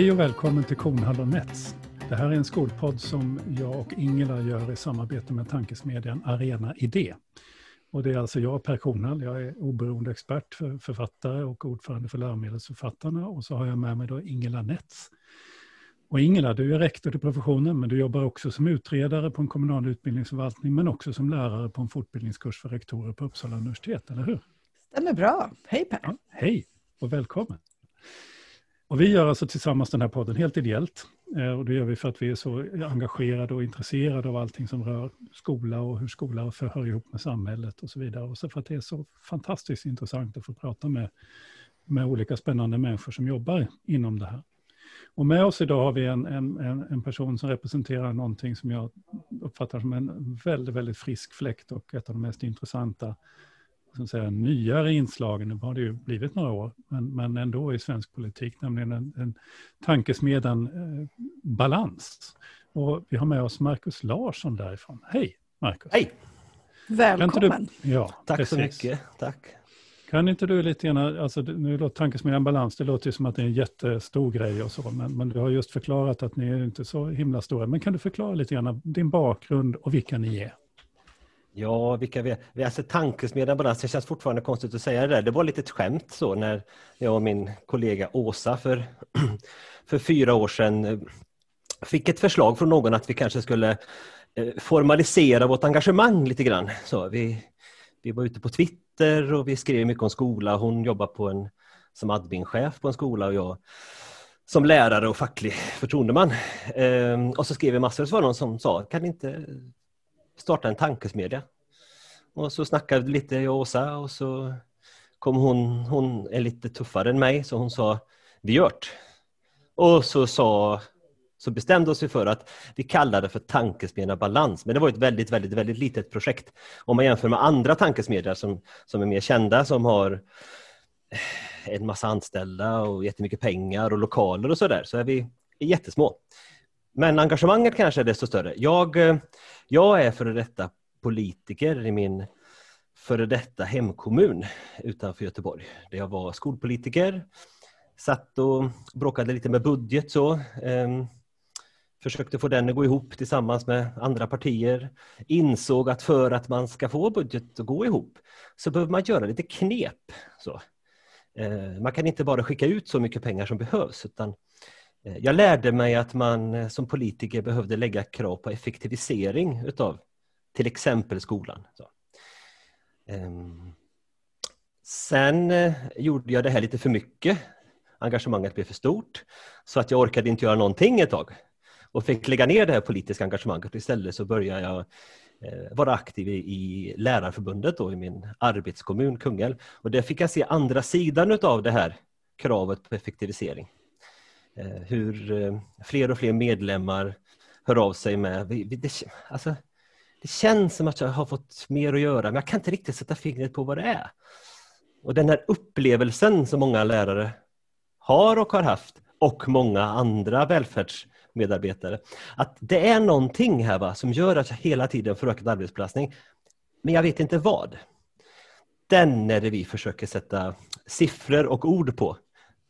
Hej och välkommen till Kornhall och Nets. Det här är en skolpodd som jag och Ingela gör i samarbete med tankesmedjan Arena Idé. Och det är alltså jag, Per Kornhall, jag är oberoende expert för författare och ordförande för läromedelsförfattarna. Och så har jag med mig då Ingela Nets. Och Ingela, du är rektor till professionen, men du jobbar också som utredare på en kommunal utbildningsförvaltning, men också som lärare på en fortbildningskurs för rektorer på Uppsala universitet, eller hur? Stämmer bra. Hej Per! Ja, hej och välkommen! Och vi gör alltså tillsammans den här podden helt ideellt. Eh, och det gör vi för att vi är så engagerade och intresserade av allting som rör skola och hur skola hör ihop med samhället och så vidare. Och så för att det är så fantastiskt intressant att få prata med, med olika spännande människor som jobbar inom det här. Och med oss idag har vi en, en, en person som representerar någonting som jag uppfattar som en väldigt, väldigt frisk fläkt och ett av de mest intressanta som säga, nyare inslagen, nu har det ju blivit några år, men, men ändå i svensk politik, nämligen en, en tankesmedjan eh, Balans. Och vi har med oss Markus Larsson därifrån. Hej Markus! Hej! Välkommen! Du, ja, Tack precis. så mycket. Tack. Kan inte du lite grann, alltså nu låter tankesmedjan Balans, det låter ju som att det är en jättestor grej och så, men, men du har just förklarat att ni är inte så himla stora. Men kan du förklara lite grann din bakgrund och vilka ni är? Ja, vilka vi är. Vi är alltså tankesmedjan Balans. Det känns fortfarande konstigt att säga det där. Det var lite ett skämt så när jag och min kollega Åsa för, för fyra år sedan eh, fick ett förslag från någon att vi kanske skulle eh, formalisera vårt engagemang lite grann. Så vi, vi var ute på Twitter och vi skrev mycket om skola. Hon jobbar på en, som adminchef på en skola och jag som lärare och facklig förtroendeman. Ehm, och så skrev vi massor, så var det någon som sa, kan inte starta en tankesmedja. Och så snackade vi lite jag och Åsa och så kom hon, hon är lite tuffare än mig, så hon sa vi gör det. Och så, sa, så bestämde oss vi för att vi kallade det för Tankesmedja Balans, men det var ett väldigt, väldigt, väldigt litet projekt. Om man jämför med andra tankesmedjor som, som är mer kända, som har en massa anställda och jättemycket pengar och lokaler och sådär, så är vi jättesmå. Men engagemanget kanske är desto större. Jag, eh, jag är före detta politiker i min före detta hemkommun utanför Göteborg. Där jag var skolpolitiker, satt och bråkade lite med budget så. Eh, försökte få den att gå ihop tillsammans med andra partier. Insåg att för att man ska få budget att gå ihop så behöver man göra lite knep. Så. Eh, man kan inte bara skicka ut så mycket pengar som behövs utan Eh, jag lärde mig att man eh, som politiker behövde lägga krav på effektivisering utav till exempel skolan. Ehm, sen eh, gjorde jag det här lite för mycket. Engagemanget blev för stort så att jag orkade inte göra någonting ett tag och fick lägga ner det här politiska engagemanget. Istället så började jag vara aktiv i Lärarförbundet då, i min arbetskommun Kungälv. Och där fick jag se andra sidan av det här kravet på effektivisering. Eh, hur eh, fler och fler medlemmar hör av sig med... Det, alltså, det känns som att jag har fått mer att göra, men jag kan inte riktigt sätta fingret på vad det är. Och den här upplevelsen som många lärare har och har haft, och många andra välfärdsmedarbetare, att det är någonting här va, som gör att jag hela tiden får ökad arbetsbelastning, men jag vet inte vad. Den är det vi försöker sätta siffror och ord på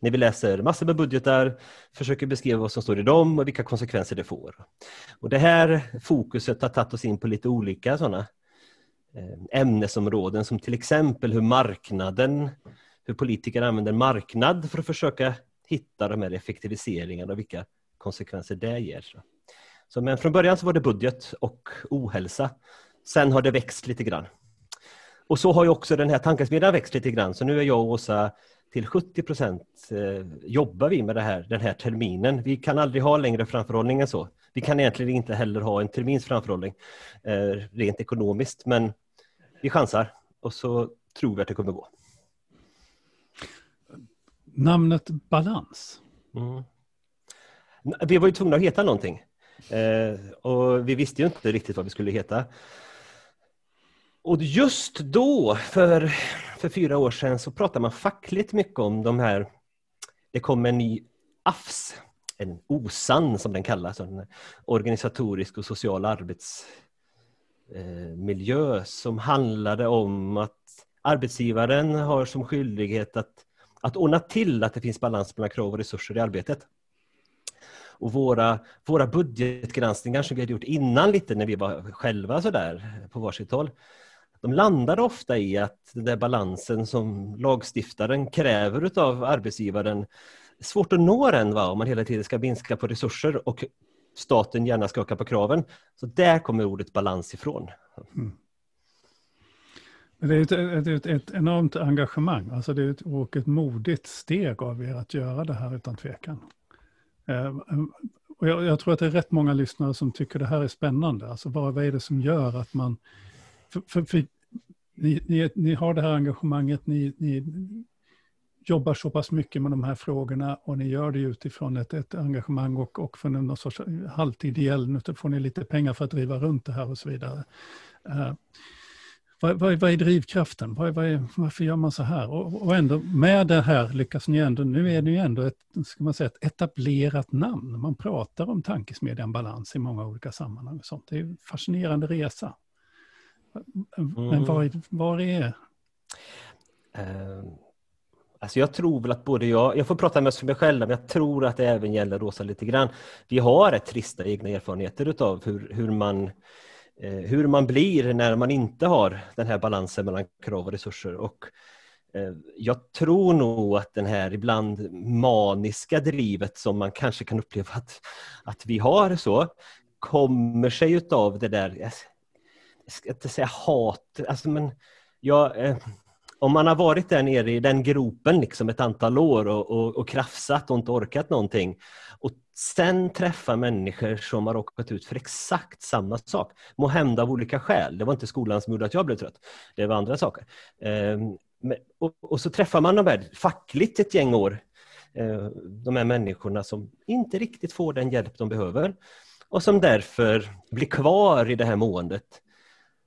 när vi läser massor med budgetar, försöker beskriva vad som står i dem och vilka konsekvenser det får. Och Det här fokuset har tagit oss in på lite olika sådana eh, ämnesområden som till exempel hur marknaden, hur politiker använder marknad för att försöka hitta de här effektiviseringarna och vilka konsekvenser det ger. Så, men från början så var det budget och ohälsa. Sen har det växt lite grann. Och så har ju också den här tankesmedjan växt lite grann. Så nu är jag och Åsa till 70 procent eh, jobbar vi med det här, den här terminen. Vi kan aldrig ha längre framförhållning än så. Vi kan egentligen inte heller ha en termins framförhållning eh, rent ekonomiskt, men vi chansar och så tror vi att det kommer gå. Namnet Balans? Mm. Vi var ju tvungna att heta någonting. Eh, och vi visste ju inte riktigt vad vi skulle heta. Och just då, för, för fyra år sedan, så pratade man fackligt mycket om de här... Det kom en ny AFS, en OSAN som den kallas, en organisatorisk och social arbetsmiljö eh, som handlade om att arbetsgivaren har som skyldighet att, att ordna till att det finns balans mellan krav och resurser i arbetet. Och våra, våra budgetgranskningar som vi hade gjort innan lite när vi var själva sådär på varsitt håll, de landar ofta i att den där balansen som lagstiftaren kräver av arbetsgivaren är svårt att nå den va? om man hela tiden ska minska på resurser och staten gärna skakar på kraven. Så där kommer ordet balans ifrån. Mm. Det är ett, ett, ett, enormt engagemang, alltså det är ett, och ett modigt steg av er att göra det här utan tvekan. Eh, och jag, jag, tror att det är rätt många lyssnare som tycker det här är spännande. Alltså vad, vad är det som gör att man... För, för, för ni, ni, ni, har det här engagemanget, ni, ni, jobbar så pass mycket med de här frågorna och ni gör det utifrån ett, ett engagemang och, och från någon sorts halvtideell, nu får ni lite pengar för att driva runt det här och så vidare. Uh, vad, vad, vad är drivkraften? Vad, vad är, varför gör man så här? Och, och, ändå med det här lyckas ni ändå, nu är det ju ändå ett, ska man säga, ett etablerat namn. Man pratar om tankesmedjan Balans i många olika sammanhang. Och sånt. Det är en fascinerande resa. Men mm. var, var är... Uh, alltså jag tror väl att både jag, jag får prata mest för mig själv, men jag tror att det även gäller Rosa lite grann. Vi har rätt trista egna erfarenheter utav hur, hur man Eh, hur man blir när man inte har den här balansen mellan krav och resurser. Och eh, jag tror nog att den här ibland maniska drivet som man kanske kan uppleva att, att vi har så, kommer sig utav det där, jag ska inte säga hat, alltså men jag, eh, om man har varit där nere i den gropen liksom ett antal år och, och, och krafsat och inte orkat någonting och sen träffa människor som har råkat ut för exakt samma sak, må hända av olika skäl. Det var inte skolan som gjorde att jag blev trött, det var andra saker. Ehm, och, och så träffar man de här fackligt ett gäng år, eh, de här människorna som inte riktigt får den hjälp de behöver och som därför blir kvar i det här måendet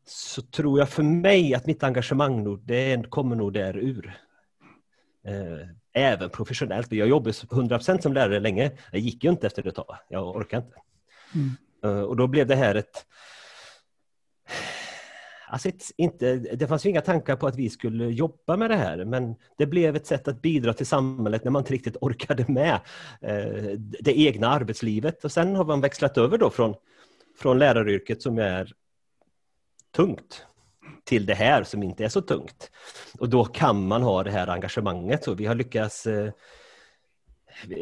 så tror jag för mig att mitt engagemang nog, det kommer nog där ur. Eh, även professionellt. Jag jobbade 100% som lärare länge. Jag gick ju inte efter ett tag. Jag orkade inte. Mm. Eh, och då blev det här ett... Alltså ett, inte, det fanns ju inga tankar på att vi skulle jobba med det här, men det blev ett sätt att bidra till samhället när man inte riktigt orkade med eh, det egna arbetslivet. Och sen har man växlat över då från, från läraryrket som är tungt till det här som inte är så tungt. Och då kan man ha det här engagemanget. Så vi har lyckats... Eh,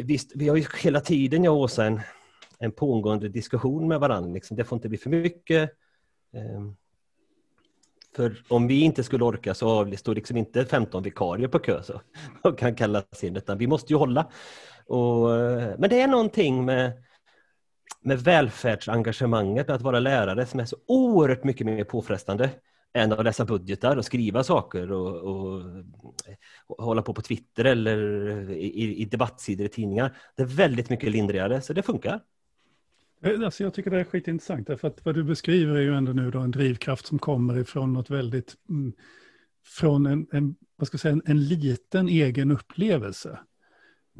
visst, vi har ju hela tiden, jag och Åsa, en, en pågående diskussion med varandra. Liksom. Det får inte bli för mycket. Eh, för om vi inte skulle orka så står liksom inte 15 vikarier på kö så, och kan kallas in, utan vi måste ju hålla. Och, eh, men det är någonting med, med välfärdsengagemanget, att vara lärare, som är så oerhört mycket mer påfrestande än att läsa budgetar och skriva saker och, och, och hålla på på Twitter eller i, i debattsidor i tidningar. Det är väldigt mycket lindrigare, så det funkar. Eh, alltså jag tycker det är skitintressant, därför att vad du beskriver är ju ändå nu då en drivkraft som kommer ifrån något väldigt, mm, från en, en, vad ska jag säga, en, en, liten egen upplevelse,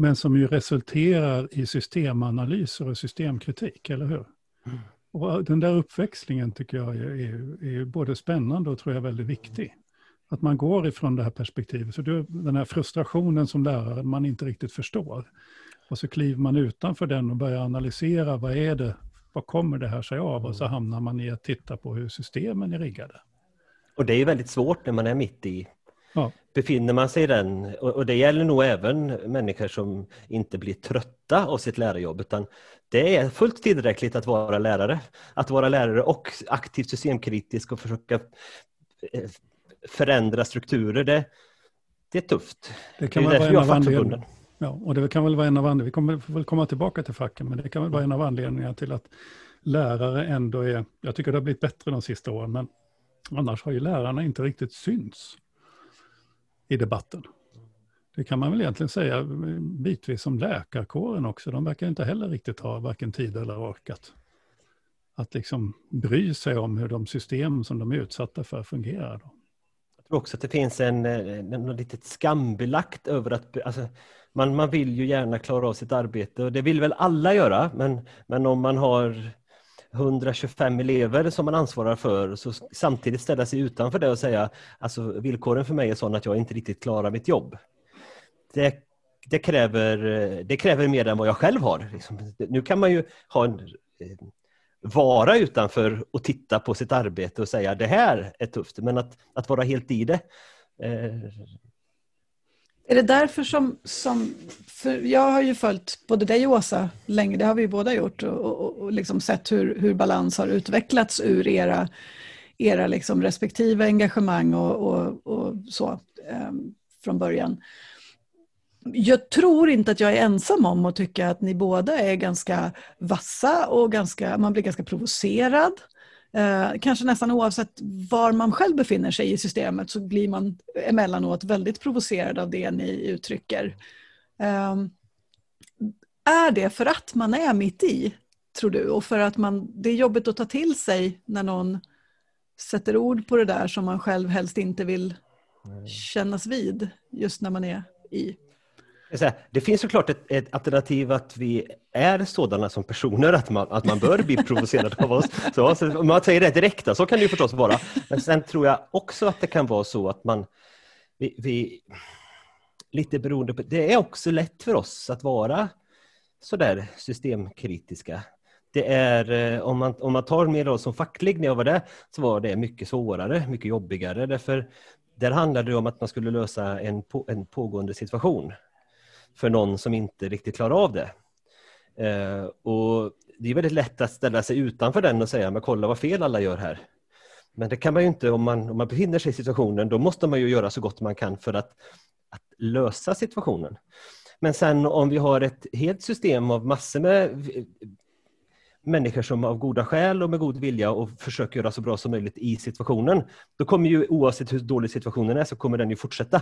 men som ju resulterar i systemanalyser och systemkritik, eller hur? Mm. Och den där uppväxlingen tycker jag är, är, är, både spännande och tror jag väldigt viktig. Att man går ifrån det här perspektivet. Så du, den här frustrationen som lärare man inte riktigt förstår. Och så kliver man utanför den och börjar analysera vad är det, vad kommer det här sig av? Och så mm. hamnar man i att titta på hur systemen är riggade. Och det är väldigt svårt när man är mitt i Ja. Befinner man sig i den, och det gäller nog även människor som inte blir trötta av sitt lärarjobb, utan det är fullt tillräckligt att vara lärare. Att vara lärare och aktivt systemkritisk och försöka eh, förändra strukturer, det, det är tufft. Det kan det är därför jag har fackförbunden. Ja, och det kan väl vara en av anledningarna, vi kommer väl komma tillbaka till facken, men det kan väl vara en av anledningarna till att lärare ändå är, jag tycker det har blivit bättre de sista åren, men annars har ju lärarna inte riktigt synts i debatten. Det kan man väl egentligen säga bitvis om läkarkåren också. De verkar inte heller riktigt ha varken tid eller orkat. Att liksom bry sig om hur de system som de är utsatta för fungerar. Då. Jag tror också att det finns en, eh, en, en litet skambelagt över att alltså, man, man vill ju gärna klara av sitt arbete och det vill väl alla göra men, men om man har 125 elever som man ansvarar för, så samtidigt ställa sig utanför det och säga alltså villkoren för mig är sådana att jag inte riktigt klarar mitt jobb. Det det, kräver, det kräver mer än vad jag själv har. Liksom, nu kan man ju ha en, vara utanför och titta på sitt arbete och säga det här är tufft, men att, att vara helt i det. Eh... Är det därför som, som för jag har ju följt både dig och Åsa länge, det har vi båda gjort, och, och, och liksom sett hur, hur balans har utvecklats ur era, era liksom respektive engagemang och, och, och så eh, från början. Jag tror inte att jag är ensam om att tycka att ni båda är ganska vassa och ganska, man blir ganska provocerad. Eh, kanske nästan oavsett var man själv befinner sig i systemet så blir man emellanåt väldigt provocerad av det ni uttrycker. Eh, är det för att man är mitt i, tror du? Och för att man, det är jobbigt att ta till sig när någon sätter ord på det där som man själv helst inte vill kännas vid just när man är i? Det finns såklart ett, ett, alternativ att vi är sådana som personer, att man, att man bör bli provocerad av oss. Så, så om man säger det direkt, så kan det ju förstås vara. Men sen tror jag också att det kan vara så att man... Vi, vi, lite beroende på... Det är också lätt för oss att vara sådär systemkritiska. Det är, eh, om man, om man tar min roll som facklig när jag var där, så var det mycket svårare, mycket jobbigare. Därför där handlade det om att man skulle lösa en, på, en pågående situation för någon som inte riktigt klarar av det. Eh, och Det är väldigt lätt att ställa sig utanför den och säga, men kolla vad fel alla gör här. Men det kan man ju inte om man, om man befinner sig i situationen, då måste man ju göra så gott man kan för att, att lösa situationen. Men sen om vi har ett helt system av massor med eh, människor som av goda skäl och med god vilja och försöker göra så bra som möjligt i situationen, då kommer ju oavsett hur dålig situationen är så kommer den ju fortsätta.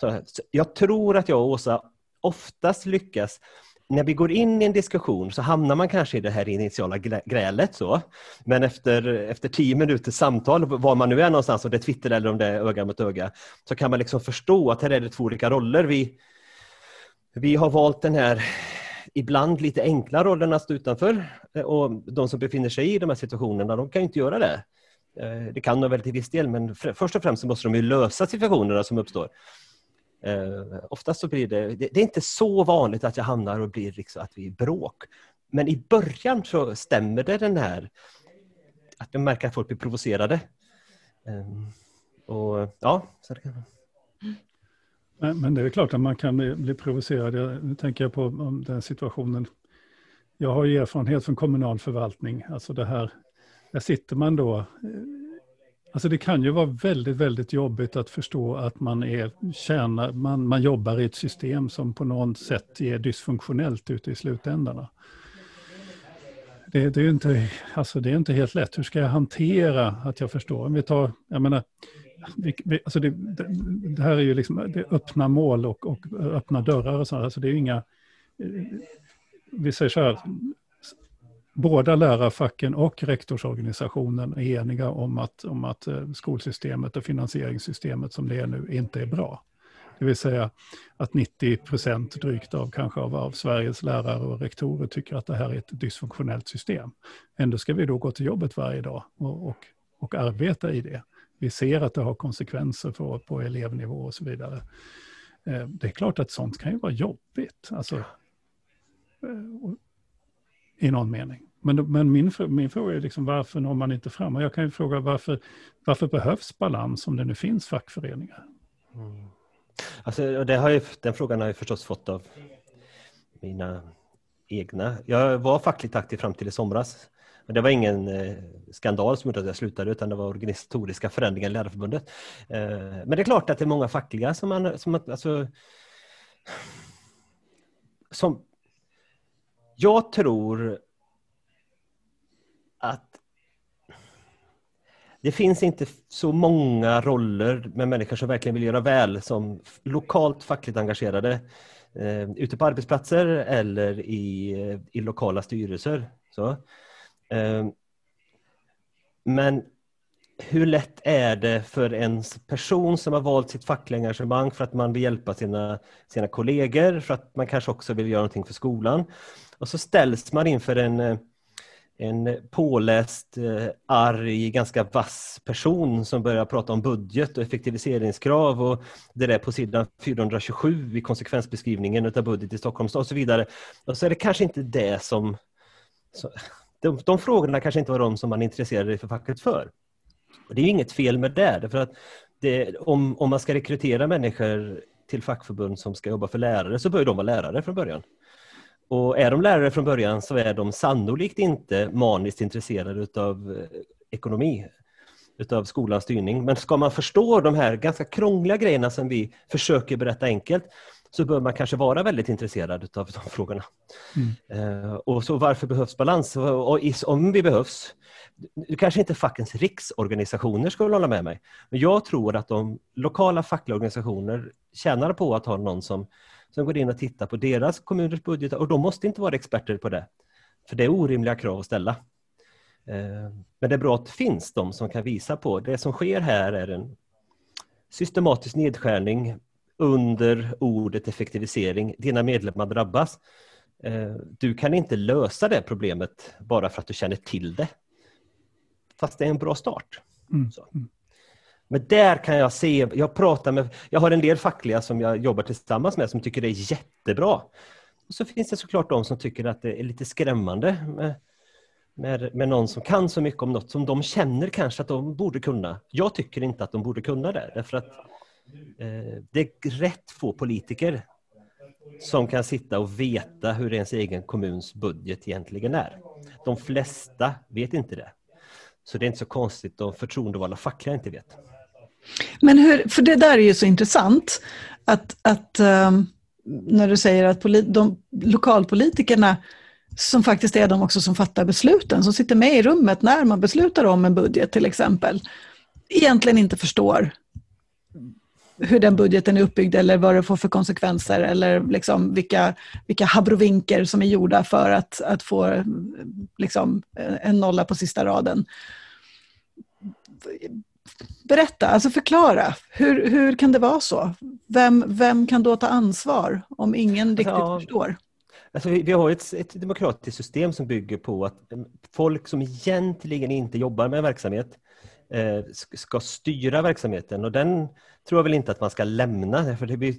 Så jag tror att jag och Åsa oftast lyckas när vi går in i en diskussion så hamnar man kanske i det här initiala grälet. Så. Men efter, efter tio minuters samtal, var man nu är någonstans, om det är Twitter eller om det är öga mot öga, så kan man liksom förstå att här är det två olika roller. Vi, vi har valt den här ibland lite enkla rollen att stå utanför eh, och de som befinner sig i de här situationerna, de kan inte göra det. Eh, det kan de väl till viss del, men först och främst så måste de ju lösa situationerna som uppstår. Eh, oftast så blir det, det, det, är inte så vanligt att jag hamnar och blir liksom att vi bråk. Men i början så stämmer det den här att jag märker att folk blir provocerade. Eh, och ja, så det kan... Men, men det är klart att man kan bli, bli provocerad. Nu tänker jag på den situationen. Jag har ju erfarenhet från kommunal förvaltning. Alltså det här, där sitter man då eh, Alltså det kan ju vara väldigt, väldigt jobbigt att förstå att man, är, tjänar, man, man jobbar i ett system som på något sätt är dysfunktionellt ute i slutändarna. Det, det, är inte, alltså det är inte helt lätt. Hur ska jag hantera att jag förstår? Om vi tar, jag menar, vi, vi, alltså det, det, det, här är ju liksom det öppna mål och, och öppna dörrar och sånt. Alltså det är ju inga... Eh, vi säger så här, båda lärarfacken och rektorsorganisationen är eniga om att, om att eh, skolsystemet och finansieringssystemet som det är nu inte är bra. Det vill säga att 90 procent drygt av kanske av, av, Sveriges lärare och rektorer tycker att det här är ett dysfunktionellt system. Ändå ska vi då gå till jobbet varje dag och, och, och arbeta i det. Vi ser att det har konsekvenser för, på elevnivå och så vidare. Eh, det är klart att sånt kan ju vara jobbigt. Alltså, eh, i någon mening. Men, men min, min fråga är liksom varför når man inte fram? Och jag kan ju fråga varför, varför behövs balans om det nu finns fackföreningar? Mm. Alltså, det har ju, den frågan har jag förstås fått av mina egna. Jag var fackligt aktiv fram till i somras. det var ingen eh, skandal som gjorde att jag slutade utan det var organisatoriska förändringar i Lärarförbundet. Eh, men det är klart att det är många fackliga som man, som, alltså, som jag tror att det finns inte så många roller med människor som verkligen vill göra väl som lokalt fackligt engagerade eh, ute på arbetsplatser eller i, i lokala styrelser. Så. Eh, men hur lätt är det för en person som har valt sitt fackliga engagemang för att man vill hjälpa sina, sina kollegor, för att man kanske också vill göra någonting för skolan. Och så ställs man inför en, eh, en påläst, eh, arg, ganska vass person som börjar prata om budget och effektiviseringskrav och det där på sidan 427 i konsekvensbeskrivningen av budget i Stockholms stad och så vidare. Och så är det kanske inte det som... Så, de, de frågorna kanske inte var de som man intresserade sig för facket för. Och det är inget fel med det, därför att det, om, om man ska rekrytera människor till fackförbund som ska jobba för lärare så bör de vara lärare från början. Och är de lärare från början så är de sannolikt inte maniskt intresserade av eh, ekonomi, utav skolans styrning. Men ska man förstå de här ganska krångliga grejerna som vi försöker berätta enkelt så bör man kanske vara väldigt intresserad av de frågorna. Mm. Uh, och så varför behövs balans? Och om vi behövs, kanske inte fackens riksorganisationer skulle hålla med mig, men jag tror att de lokala fackliga organisationer tjänar på att ha någon som som går in och tittar på deras kommuners budgetar och de måste inte vara experter på det. För det är orimliga krav att ställa. Eh, men det är bra att det finns de som kan visa på det som sker här är en systematisk nedskärning under ordet effektivisering. Dina medlemmar drabbas. Eh, du kan inte lösa det problemet bara för att du känner till det. Fast det är en bra start. Mm. Men där kan jag se, jag pratar med, jag har en del fackliga som jag jobbar tillsammans med som tycker det är jättebra. Och så finns det såklart de som tycker att det är lite skrämmande med, med, med någon som kan så mycket om något som de känner kanske att de borde kunna. Jag tycker inte att de borde kunna det, därför att eh, det är rätt få politiker som kan sitta och veta hur ens egen kommuns budget egentligen är. De flesta vet inte det. Så det är inte så konstigt om förtroendevalda fackliga inte vet. Men hur, för det där är ju så intressant, att, att um, när du säger att de lokalpolitikerna som faktiskt är de också som fattar besluten, som sitter med i rummet när man beslutar om en budget till exempel, egentligen inte förstår hur den budgeten är uppbyggd eller vad det får för konsekvenser eller liksom vilka, vilka habrovinker som är gjorda för att, att få liksom, en nolla på sista raden berätta, alltså förklara. Hur, hur kan det vara så? Vem, vem kan då ta ansvar om ingen riktigt ja, förstår? Alltså vi, vi har ett, ett, demokratiskt system som bygger på att eh, folk som egentligen inte jobbar med verksamhet eh, ska styra verksamheten och den tror jag väl inte att man ska lämna för det blir,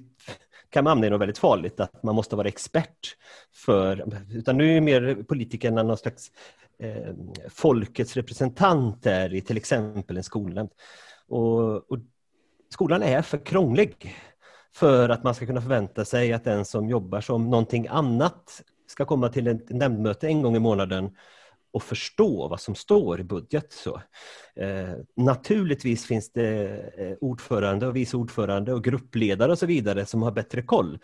kan man hamna i något väldigt farligt att man måste vara expert för, utan nu är mer politikerna någon slags eh, folkets representant där i till exempel en skolnämnd. Och, och, skolan är för krånglig för att man ska kunna förvänta sig att den som jobbar som någonting annat ska komma till ett nämndmöte en gång i månaden och förstå vad som står i budget. Så, eh, naturligtvis finns det eh, ordförande och vice ordförande och gruppledare och så vidare som har bättre koll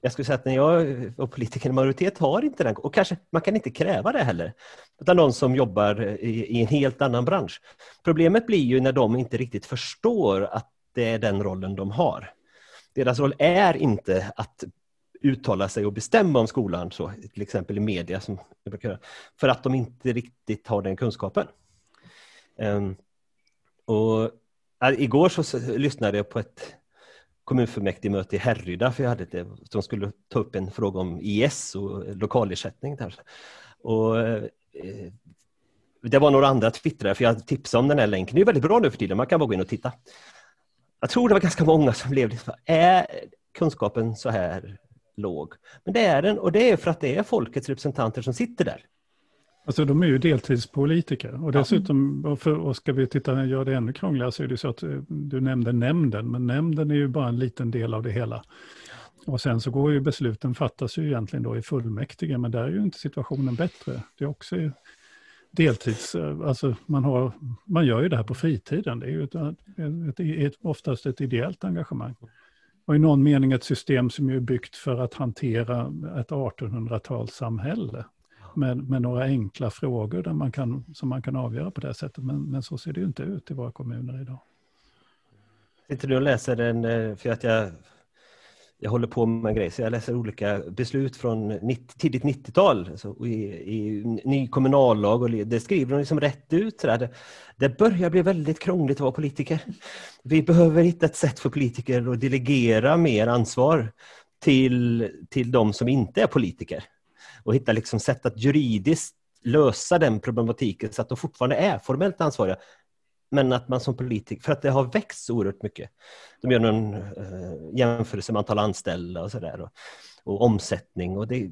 jag skulle säga att när jag och politiker i majoritet har inte den, och kanske man kan inte kräva det heller, utan någon som jobbar i, i, en helt annan bransch. Problemet blir ju när de inte riktigt förstår att det är den rollen de har. Deras roll är inte att uttala sig och bestämma om skolan, så, till exempel i media, som för att de inte riktigt har den kunskapen. Um, och, äh, igår så lyssnade jag på ett kommunfullmäktigemöte i Härryda, för jag hade det, de skulle ta upp en fråga om IS och lokalersättning. Där. Och, eh, det var några andra twittrare, för jag tipsade om den här länken. Det är väldigt bra nu för tiden, man kan bara gå in och titta. Jag tror det var ganska många som blev liksom, är kunskapen så här låg? Men det är den, och det är för att det är folkets representanter som sitter där. Alltså de är ju deltidspolitiker och dessutom, och, för, och ska vi titta göra det ännu krångligare så är det så att eh, du nämnde nämnden, men nämnden är ju bara en liten del av det hela. Och sen så går ju besluten fattas ju egentligen då i fullmäktige, men där är ju inte situationen bättre. Det är också deltids, eh, alltså man, har, man gör ju det här på fritiden, det är ju ett, ett, ett, oftast ett ideellt engagemang. Och i någon mening ett system som är byggt för att hantera ett 1800-talssamhälle med, med några enkla frågor där man kan, som man kan avgöra på det sättet. Men, men så ser det ju inte ut i våra kommuner idag. Sitter du och läser den, eh, för att jag, jag håller på med en grej, så jag läser olika beslut från 90, tidigt 90-tal alltså, i, i, ny kommunallag och det skriver de liksom rätt ut. Det, det börjar bli väldigt krångligt att vara politiker. Vi behöver hitta ett sätt för politiker att delegera mer ansvar till, till de som inte är politiker och hitta liksom sätt att juridiskt lösa den problematiken så att de fortfarande är formellt ansvariga. Men att man som politiker, för att det har växt så oerhört mycket. De gör någon eh, jämförelse med antal anställda och sådär. Och, och, omsättning. Och det,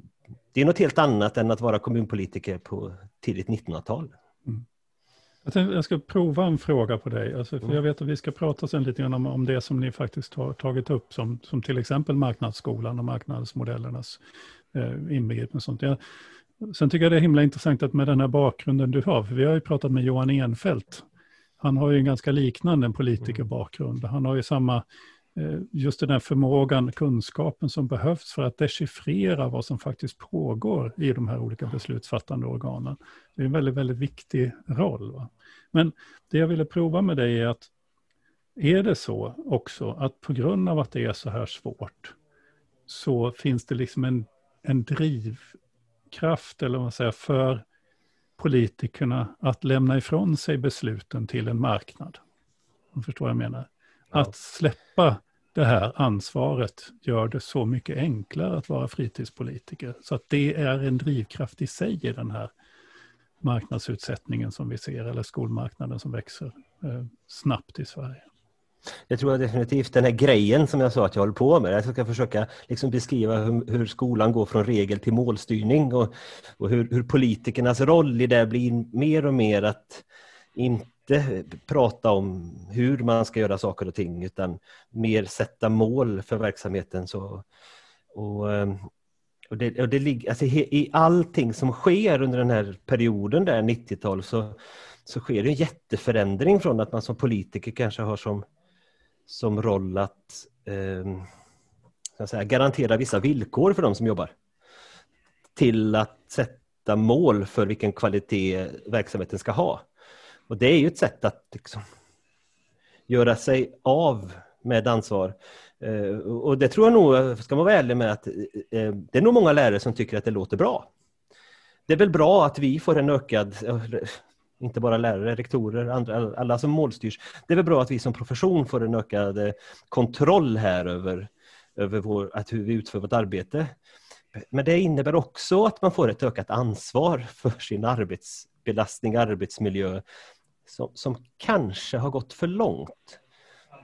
det är något helt annat än att vara kommunpolitiker på tidigt 1900-tal. Mm. Jag, ska prova en fråga på dig. Alltså, för. Jag vet att vi ska prata sen lite grann om, om det som ni faktiskt har tagit upp, som, som till exempel marknadsskolan och marknadsmodellernas eh, sånt. Jag, sen tycker jag det är himla intressant att med den här bakgrunden du har, för vi har ju pratat med Johan Enfeldt. Han har ju en ganska liknande politikerbakgrund. Han har ju samma, eh, just den här förmågan, kunskapen som behövs för att dechiffrera vad som faktiskt pågår i de här olika beslutsfattande organen. Det är en väldigt, väldigt viktig roll. Va? Men det jag ville prova med dig är att är det så också att på grund av att det är så här svårt så finns det liksom en, en drivkraft eller vad man säger, för politikerna att lämna ifrån sig besluten till en marknad. Om förstår vad jag menar. Ja. Att släppa det här ansvaret gör det så mycket enklare att vara fritidspolitiker. Så att det är en drivkraft i sig i den här marknadsutsättningen som vi ser, eller skolmarknaden som växer eh, snabbt i Sverige. Jag tror definitivt den här grejen som jag sa att jag håller på med. Jag ska försöka liksom beskriva hur, hur, skolan går från regel till målstyrning och, och hur, hur, politikernas roll i det blir mer och mer att inte prata om hur man ska göra saker och ting utan mer sätta mål för verksamheten. Så, och, ehm, och det, och det ligger, alltså I allting som sker under den här perioden, där 90-tal, så, så sker det en jätteförändring från att man som politiker kanske har som som roll ehm, att eh, säga, garantera vissa villkor för de som jobbar. Till att sätta mål för vilken kvalitet verksamheten ska ha. Och det är ju ett sätt att liksom, göra sig av med ansvar. Eh, och det tror jag nog, ska man vara ärlig med, att eh, det är nog många lärare som tycker att det låter bra. Det är väl bra att vi får en ökad, eh, inte bara lärare, rektorer, andra, alla som målstyrs. Det är väl bra att vi som profession får en ökad eh, kontroll här över, över vår, att hur vi utför vårt arbete. Men det innebär också att man får ett ökat ansvar för sin arbetsbelastning, arbetsmiljö, som, som kanske har gått för långt.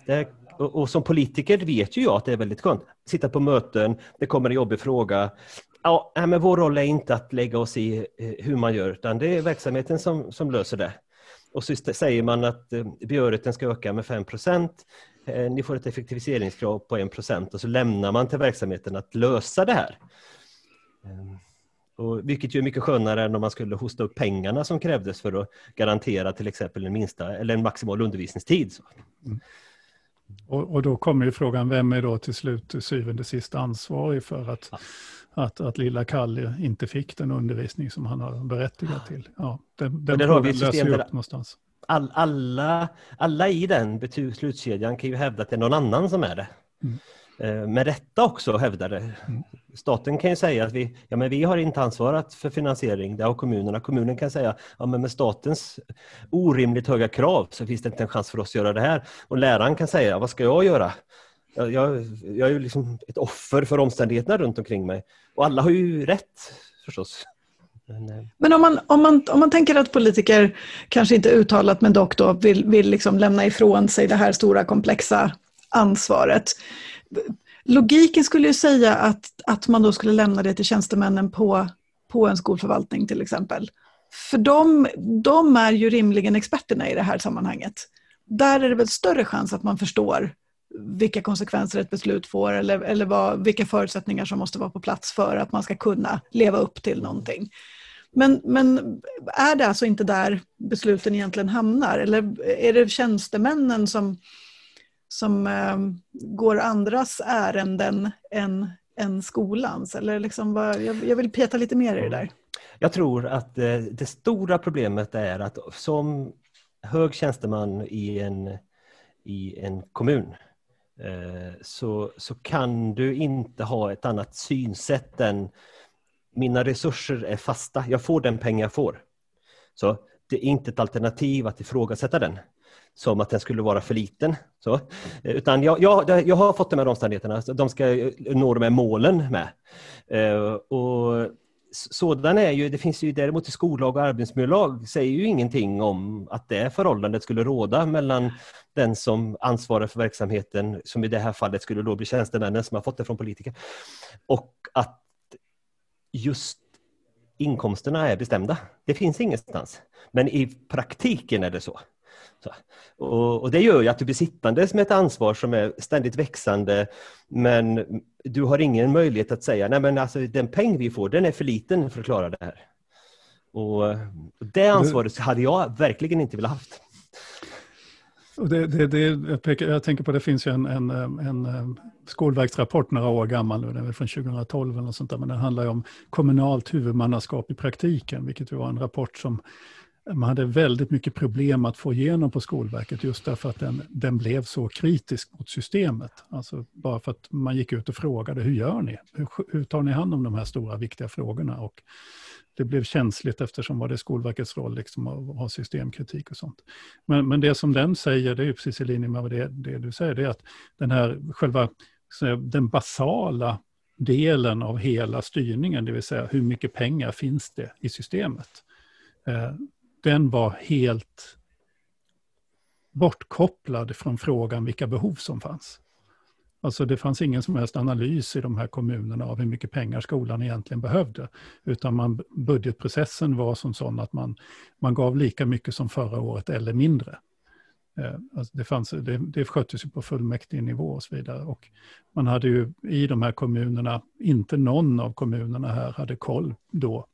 Det, och, och, som politiker vet ju jag att det är väldigt skönt. Sitta på möten, det kommer en jobbig fråga Ja, men vår roll är inte att lägga oss i eh, hur man gör, utan det är verksamheten som, som löser det. Och så säger man att behörigheten ska öka med 5 eh, Ni får ett effektiviseringskrav på 1 och så lämnar man till verksamheten att lösa det här. Ehm, och vilket ju är mycket skönare än om man skulle hosta upp pengarna som krävdes för att garantera till exempel en, minsta, eller en maximal undervisningstid. Mm. Och, och, då kommer ju frågan, vem är då till slut till syvende sist ansvarig för att ja att, att lilla Kalle inte fick den undervisning som han har berättigat till. Ja, den den har vi löser upp någonstans. All, alla, alla i den beslutskedjan kan ju hävda att det är någon annan som är det. Mm. Eh, med rätta också hävdar det. Mm. Staten kan ju säga att vi, ja, men vi har inte ansvarat för finansiering, det har kommunerna. Kommunen kan säga ja, men med statens orimligt höga krav så finns det inte en chans för oss att göra det här. Och läraren kan säga, vad ska jag göra? Jag, jag är ju liksom ett offer för omständigheterna runt omkring mig. Och alla har ju rätt förstås. Men, eh, men om, man, om, man, om man tänker att politiker, kanske inte uttalat men dock då, vill, vill liksom lämna ifrån sig det här stora komplexa ansvaret. Logiken skulle ju säga att, att man då skulle lämna det till tjänstemännen på, på en skolförvaltning till exempel. För de, de är ju rimligen experterna i det här sammanhanget. Där är det väl större chans att man förstår vilka konsekvenser ett beslut får eller, eller vad, vilka förutsättningar som måste vara på plats för att man ska kunna leva upp till någonting. Men, men är det alltså inte där besluten egentligen hamnar? Eller är det tjänstemännen som, som eh, går andras ärenden än, än skolans? Eller liksom bara, jag, jag vill peta lite mer i det där. Jag tror att det, eh, det stora problemet är att som hög tjänsteman i en, i en kommun Eh, så, så kan du inte ha ett annat synsätt än mina resurser är fasta, jag får den pengar jag får. Så det är inte ett alternativ att ifrågasätta den som att den skulle vara för liten. Så, utan jag, jag, jag har fått de här omständigheterna, de ska nå de här målen med. Eh, och sådan är ju, det finns ju däremot i skollag och arbetsmiljölag säger ju ingenting om att det förhållandet skulle råda mellan den som ansvarar för verksamheten, som i det här fallet skulle då bli tjänstemännen som har fått det från politiker, och att just inkomsterna är bestämda. Det finns ingenstans. Men i praktiken är det så. Och, och, Det gör ju att du blir sittandes med ett ansvar som är ständigt växande men du har ingen möjlighet att säga nej men alltså den peng vi får den är för liten för att klara det här. Och, Det ansvaret hade jag verkligen inte velat haft. Och det, det, det, jag, pekar, jag, tänker på det finns ju en, en, en, Skolverksrapport några år gammal nu, den är från 2012 eller något sånt där, men den handlar ju om kommunalt huvudmannaskap i praktiken, vilket var en rapport som man hade väldigt mycket problem att få igenom på Skolverket just därför att den, den blev så kritisk mot systemet. Alltså bara för att man gick ut och frågade, hur gör ni? Hur, hur tar ni hand om de här stora viktiga frågorna? Och det blev känsligt eftersom var det Skolverkets roll liksom att ha systemkritik och sånt. Men, men det som den säger, det är precis i linje med det, det du säger, det är att den här själva den basala delen av hela styrningen, det vill säga hur mycket pengar finns det i systemet? Eh, den var helt bortkopplad från frågan vilka behov som fanns. Alltså det fanns ingen som helst analys i de här kommunerna av hur mycket pengar skolan egentligen behövde. Utan man, budgetprocessen var som sån att man, man gav lika mycket som förra året eller mindre. Eh, alltså det, fanns, det, det sköttes ju på fullmäktigenivå och så vidare. Och man hade ju i de här kommunerna, inte någon av kommunerna här hade koll då.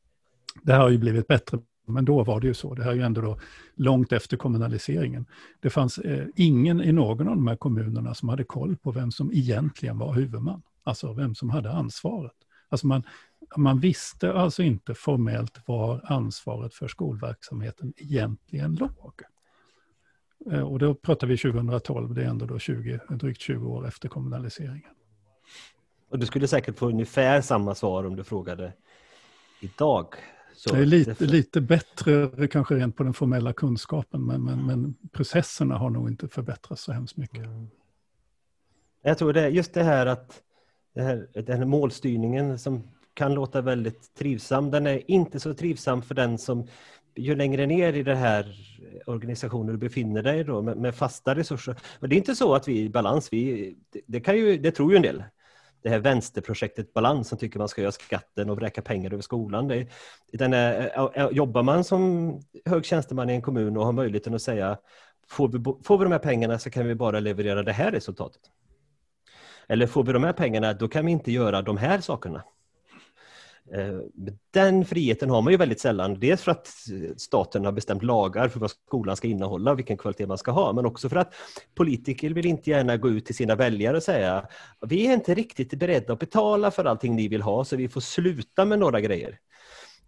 Det här har ju blivit bättre men då var det ju så. Det här är ju ändå då långt efter kommunaliseringen. Det fanns eh, ingen i någon av de här kommunerna som hade koll på vem som egentligen var huvudman. Alltså vem som hade ansvaret. Alltså man, man visste alltså inte formellt var ansvaret för skolverksamheten egentligen låg. Eh, och då pratar vi 2012, det är ändå då 20, drygt 20 år efter kommunaliseringen. Och du skulle säkert få ungefär samma svar om du frågade idag. Så det är lite, lite bättre kanske rent på den formella kunskapen, men, men, men processerna har nog inte förbättrats så hemskt mycket. Mm. Jag tror det just det här att det här, den här målstyrningen som kan låta väldigt trivsam, den är inte så trivsam för den som ju längre ner i den här organisationen du befinner dig då, med, med fasta resurser. Och det är inte så att vi är i balans, vi, det, det, kan ju, det tror ju en del det här vänsterprojektet Balans som tycker man ska göra skatten och vräka pengar över skolan. Det, den är, jobbar man som hög tjänsteman i en kommun och har möjligheten att säga får vi, får vi de här pengarna så kan vi bara leverera det här resultatet. Eller får vi de här pengarna då kan vi inte göra de här sakerna. Eh, den friheten har man ju väldigt sällan. Dels för att staten har bestämt lagar för vad skolan ska innehålla vilken kvalitet man ska ha. Men också för att politiker vill inte gärna gå ut till sina väljare och säga vi är inte riktigt beredda att betala för allting ni vill ha så vi får sluta med några grejer.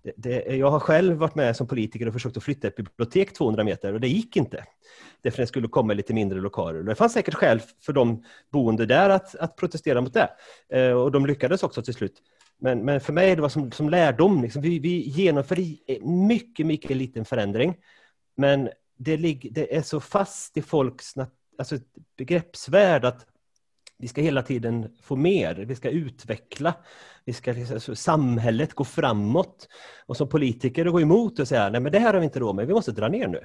Det, det, jag har själv varit med som politiker och försökt att flytta ett bibliotek 200 meter och det gick inte. Därför det skulle komma lite mindre lokaler. Det fanns säkert skäl för de boende där att, att protestera mot det. Eh, och de lyckades också till slut. Men, men för mig det var som, som lärdom. Liksom, vi, vi genomför mycket, mycket liten förändring. Men det, ligger, det är så fast i folks alltså, begreppsvärld att vi ska hela tiden få mer, vi ska utveckla, vi ska, liksom, alltså, samhället gå framåt. Och som politiker gå emot och säga nej men det här har vi inte råd med, vi måste dra ner nu.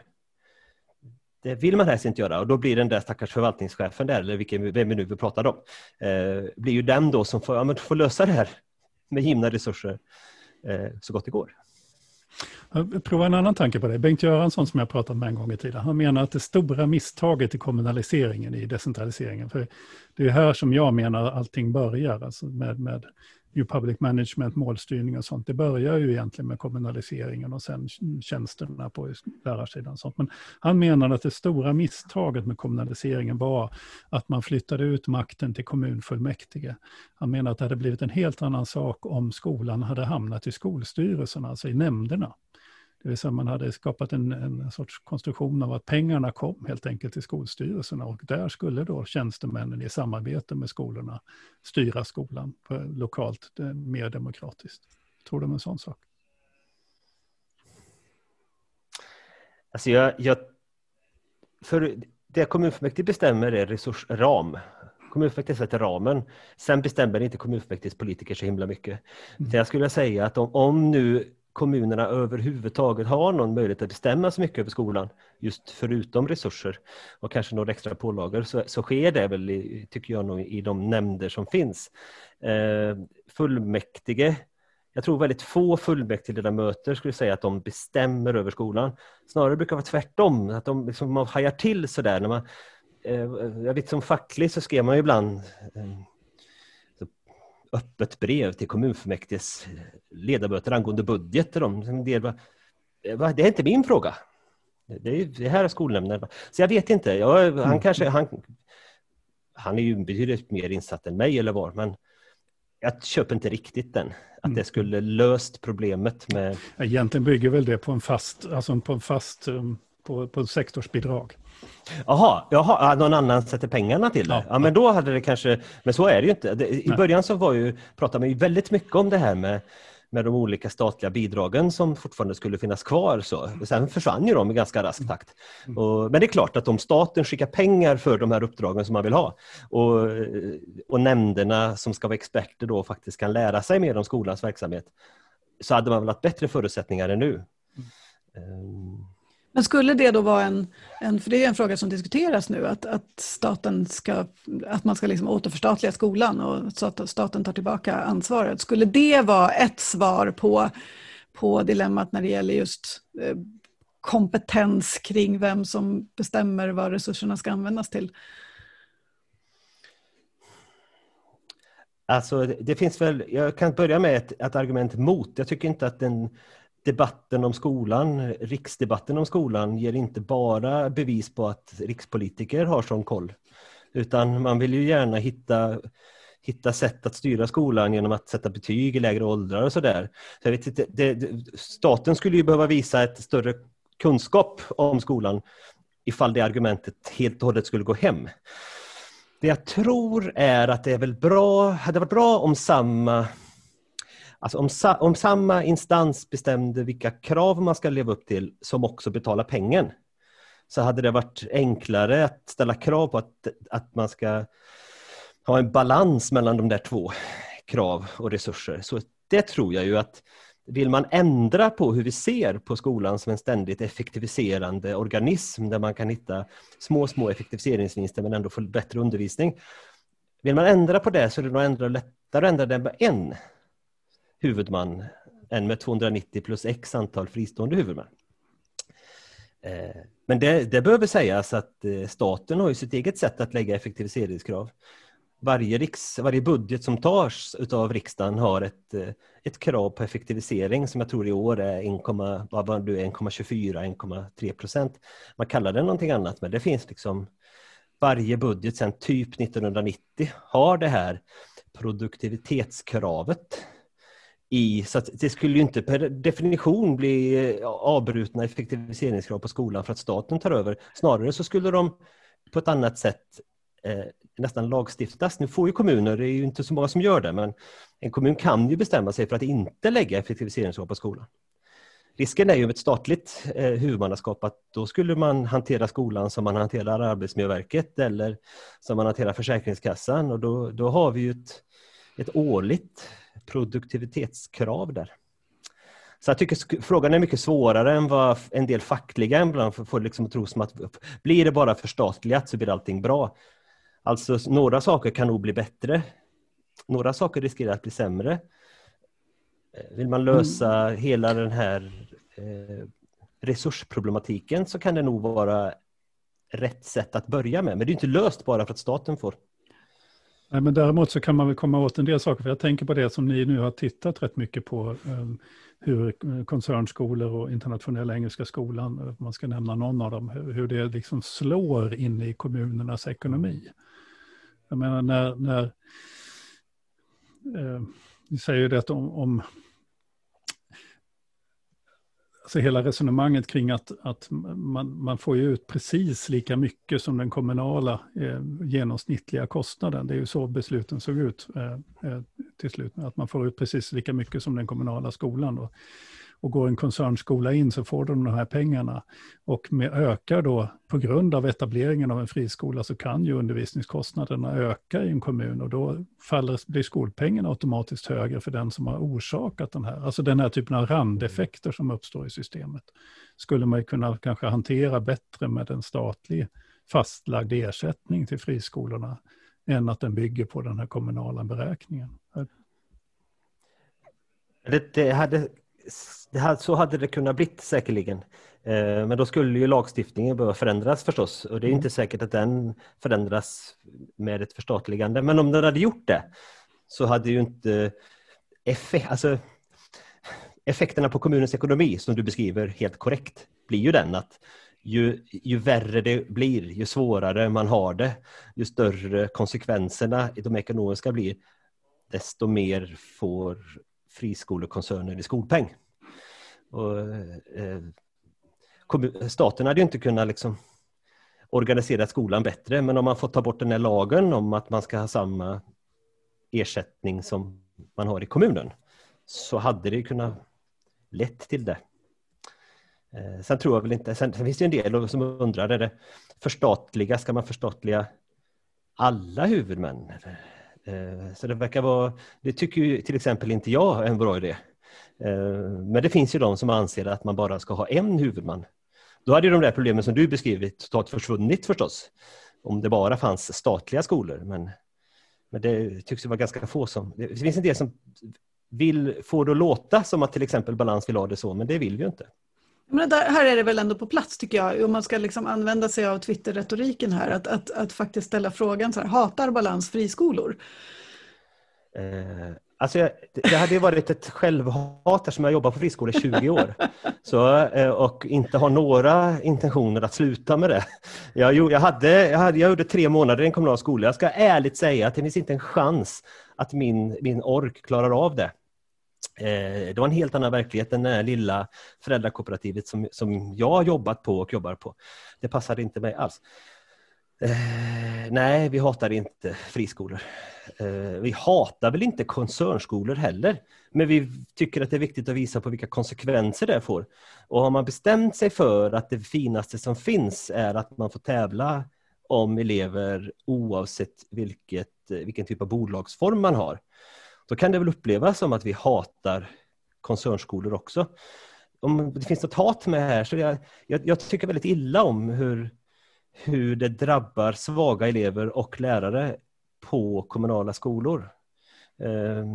Det vill man helst inte göra och då blir den där stackars förvaltningschefen där, eller vilken, vem vi nu pratar om, eh, blir ju den då som får, ja, men får lösa det här med givna resurser eh, så gott det går. Jag provar en annan tanke på det. Bengt Göransson som jag pratat med en gång i tiden, han menar att det stora misstaget i kommunaliseringen, i decentraliseringen, för det är här som jag menar allting börjar, alltså med, med ju Public Management, målstyrning och sånt, det börjar ju egentligen med kommunaliseringen och sen tjänsterna på lärarsidan. Och sånt. Men han menar att det stora misstaget med kommunaliseringen var att man flyttade ut makten till kommunfullmäktige. Han menar att det hade blivit en helt annan sak om skolan hade hamnat i skolstyrelsen, alltså i nämnderna. Det vill säga man hade skapat en, en sorts konstruktion av att pengarna kom helt enkelt till skolstyrelserna och där skulle då tjänstemännen i samarbete med skolorna styra skolan på, lokalt mer demokratiskt. Tror du om en sån sak? Alltså jag, jag, för det kommunfullmäktige bestämmer är resursram. Kommunfullmäktige sätter ramen. Sen bestämmer inte kommunfullmäktiges politiker så himla mycket. Mm. Jag skulle säga att om, om nu kommunerna överhuvudtaget har någon möjlighet att bestämma så mycket över skolan, just förutom resurser och kanske några extra pålagor, så, så sker det väl, i, tycker jag, nog, i de nämnder som finns. Eh, fullmäktige, jag tror väldigt få fullmäktigeledamöter skulle säga att de bestämmer över skolan. Snarare brukar det vara tvärtom, att de liksom, man hajar till sådär. När man, eh, jag vet som facklig så skrev man ju ibland eh, öppet brev till kommunfullmäktiges ledamöter angående budget. De, det, är inte min fråga. Det, är, det här är skolnämnden. Så jag vet inte. Jag, han mm. kanske... Han, han är ju betydligt mer insatt än mig eller var, men jag köper inte riktigt den. Att det mm. skulle löst problemet med... Egentligen bygger väl det på en fast, alltså på en fast, um, på, på sektorsbidrag. Jaha, jaha, någon annan sätter pengarna till det? Ja, ja men då hade det kanske, men så är det ju inte. I Nej. början så var ju, pratade man ju väldigt mycket om det här med med de olika statliga bidragen som fortfarande skulle finnas kvar. Så. Sen försvann ju de i ganska rask takt. Mm. Och, men det är klart att om staten skickar pengar för de här uppdragen som man vill ha och, och nämnderna som ska vara experter då faktiskt kan lära sig mer om skolans verksamhet så hade man väl haft bättre förutsättningar än nu. Mm. Um, men skulle det då vara en, en för det är en fråga som diskuteras nu, att, att staten ska, att man ska liksom återförstatliga skolan och så att staten tar tillbaka ansvaret. Skulle det vara ett svar på, på dilemmat när det gäller just eh, kompetens kring vem som bestämmer vad resurserna ska användas till? Alltså det finns väl, jag kan börja med ett, ett argument mot. Jag tycker inte att den debatten om skolan, riksdebatten om skolan ger inte bara bevis på att rikspolitiker har sån koll. Utan man vill ju gärna hitta, hitta sätt att styra skolan genom att sätta betyg i lägre åldrar och sådär. Så jag vet inte, det, staten skulle ju behöva visa ett större kunskap om skolan ifall det argumentet helt och hållet skulle gå hem. Det jag tror är att det är väl bra, hade varit bra om samma Alltså om, sa, om samma instans bestämde vilka krav man ska leva upp till som också betalar pengen så hade det varit enklare att ställa krav på att, att man ska ha en balans mellan de där två krav och resurser. Så det tror jag ju att vill man ändra på hur vi ser på skolan som en ständigt effektiviserande organism där man kan hitta små, små effektiviseringsvinster men ändå få bättre undervisning. Vill man ändra på det så är det nog ändra lättare att ändra det med en huvudman än med 290 plus x antal fristående huvudmän. Eh, men det, det behöver sägas att eh, staten har ju sitt eget sätt att lägga effektiviseringskrav. Varje, riks, varje budget som tas av riksdagen har ett, eh, ett krav på effektivisering som jag tror i år är 1,24-1,3 procent. Man kallar det någonting annat men det finns liksom varje budget sedan typ 1990 har det här produktivitetskravet i, så det skulle ju inte per definition bli eh, avbrutna effektiviseringskrav på skolan för att staten tar över. Snarare så skulle de på ett annat sätt eh, nästan lagstiftas. Nu får ju kommuner, det är ju inte så många som gör det, men en kommun kan ju bestämma sig för att inte lägga effektiviseringskrav på skolan. Risken är ju med ett statligt eh, huvudmannaskap att då skulle man hantera skolan som man hanterar Arbetsmiljöverket eller som man hanterar Försäkringskassan och då, då har vi ju ett, ett årligt produktivitetskrav där. Så jag tycker frågan är mycket svårare än vad en del fackliga ibland får liksom att tro som att blir det bara förstatligat så blir allting bra. Alltså några saker kan nog bli bättre. Några saker riskerar att bli sämre. Eh, vill man lösa mm. hela den här eh, resursproblematiken så kan det nog vara rätt sätt att börja med. Men det är inte löst bara för att staten får Nej, men däremot så kan man väl komma åt en del saker. För jag tänker på det som ni nu har tittat rätt mycket på. Ehm, hur eh, koncernskolor och internationella engelska skolan, eh, om man ska nämna någon av dem, hur det liksom slår in i kommunernas ekonomi. Jag menar när, när eh, ni säger ju det om, om alltså hela resonemanget kring att, att man, man får ut precis lika mycket som den kommunala eh, genomsnittliga kostnaden. Det är ju så besluten såg ut eh, eh till slut, att man får ut precis lika mycket som den kommunala skolan. Då. Och går en koncernskola in så får de de här pengarna. Och med ökar då, på grund av etableringen av en friskola, så kan ju undervisningskostnaderna öka i en kommun och då faller, blir skolpengen automatiskt högre för den som har orsakat den här. Alltså den här typen av randeffekter som uppstår i systemet skulle man kunna kanske hantera bättre med en statlig fastlagd ersättning till friskolorna än att den bygger på den här kommunala beräkningen. Det, det hade, det hade, så hade det kunnat bli säkerligen. Eh, men då skulle ju lagstiftningen behöva förändras förstås och det är inte mm. säkert att den förändras med ett förstatligande. Men om den hade gjort det så hade ju inte effekt, alltså, effekterna på kommunens ekonomi som du beskriver helt korrekt blir ju den att ju, ju värre det blir, ju svårare man har det, ju större konsekvenserna i de ekonomiska blir, desto mer får friskolekoncerner i skolpeng. Och, eh, staten hade ju inte kunnat liksom organisera skolan bättre, men om man får ta bort den här lagen om att man ska ha samma ersättning som man har i kommunen, så hade det kunnat lett till det. Eh, sen tror jag väl inte, sen, sen finns det en del som undrar, är det förstatliga, ska man förstatliga alla huvudmän? Eh, så det verkar vara, det tycker ju till exempel inte jag är en bra idé. Eh, men det finns ju de som anser att man bara ska ha en huvudman. Då hade ju de där problemen som du beskrivit totalt försvunnit förstås. Om det bara fanns statliga skolor. Men, men det tycks ju vara ganska få som... Det finns en del som vill få det att låta som att till exempel Balans vill ha det så, men det vill vi ju inte. Men där, här är det väl ändå på plats tycker jag, om man ska liksom använda sig av Twitter-retoriken här, att, att, att faktiskt ställa frågan så här, hatar Balans friskolor? Eh, alltså jag, det hade ju varit ett självhat som jag jobbat på friskolor i 20 år. Så, eh, och inte har några intentioner att sluta med det. Jag, jag, hade, jag, hade, jag gjorde tre månader i en kommunal skola. Jag ska ärligt säga att det finns inte en chans att min, min ork klarar av det. Eh, det var en helt annan verklighet än det här lilla föräldrakooperativet som, som jag har jobbat på och jobbar på. Det passade inte mig alls. Eh, nej, vi hatar inte friskolor. Eh, vi hatar väl inte koncernskolor heller, men vi tycker att det är viktigt att visa på vilka konsekvenser det får. Och har man bestämt sig för att det finaste som finns är att man får tävla om elever oavsett vilket, vilken typ av bolagsform man har, då kan det väl upplevas som att vi hatar koncernskolor också. Om det finns något hat med här, så jag, jag, jag tycker väldigt illa om hur, hur det drabbar svaga elever och lärare på kommunala skolor. Eh,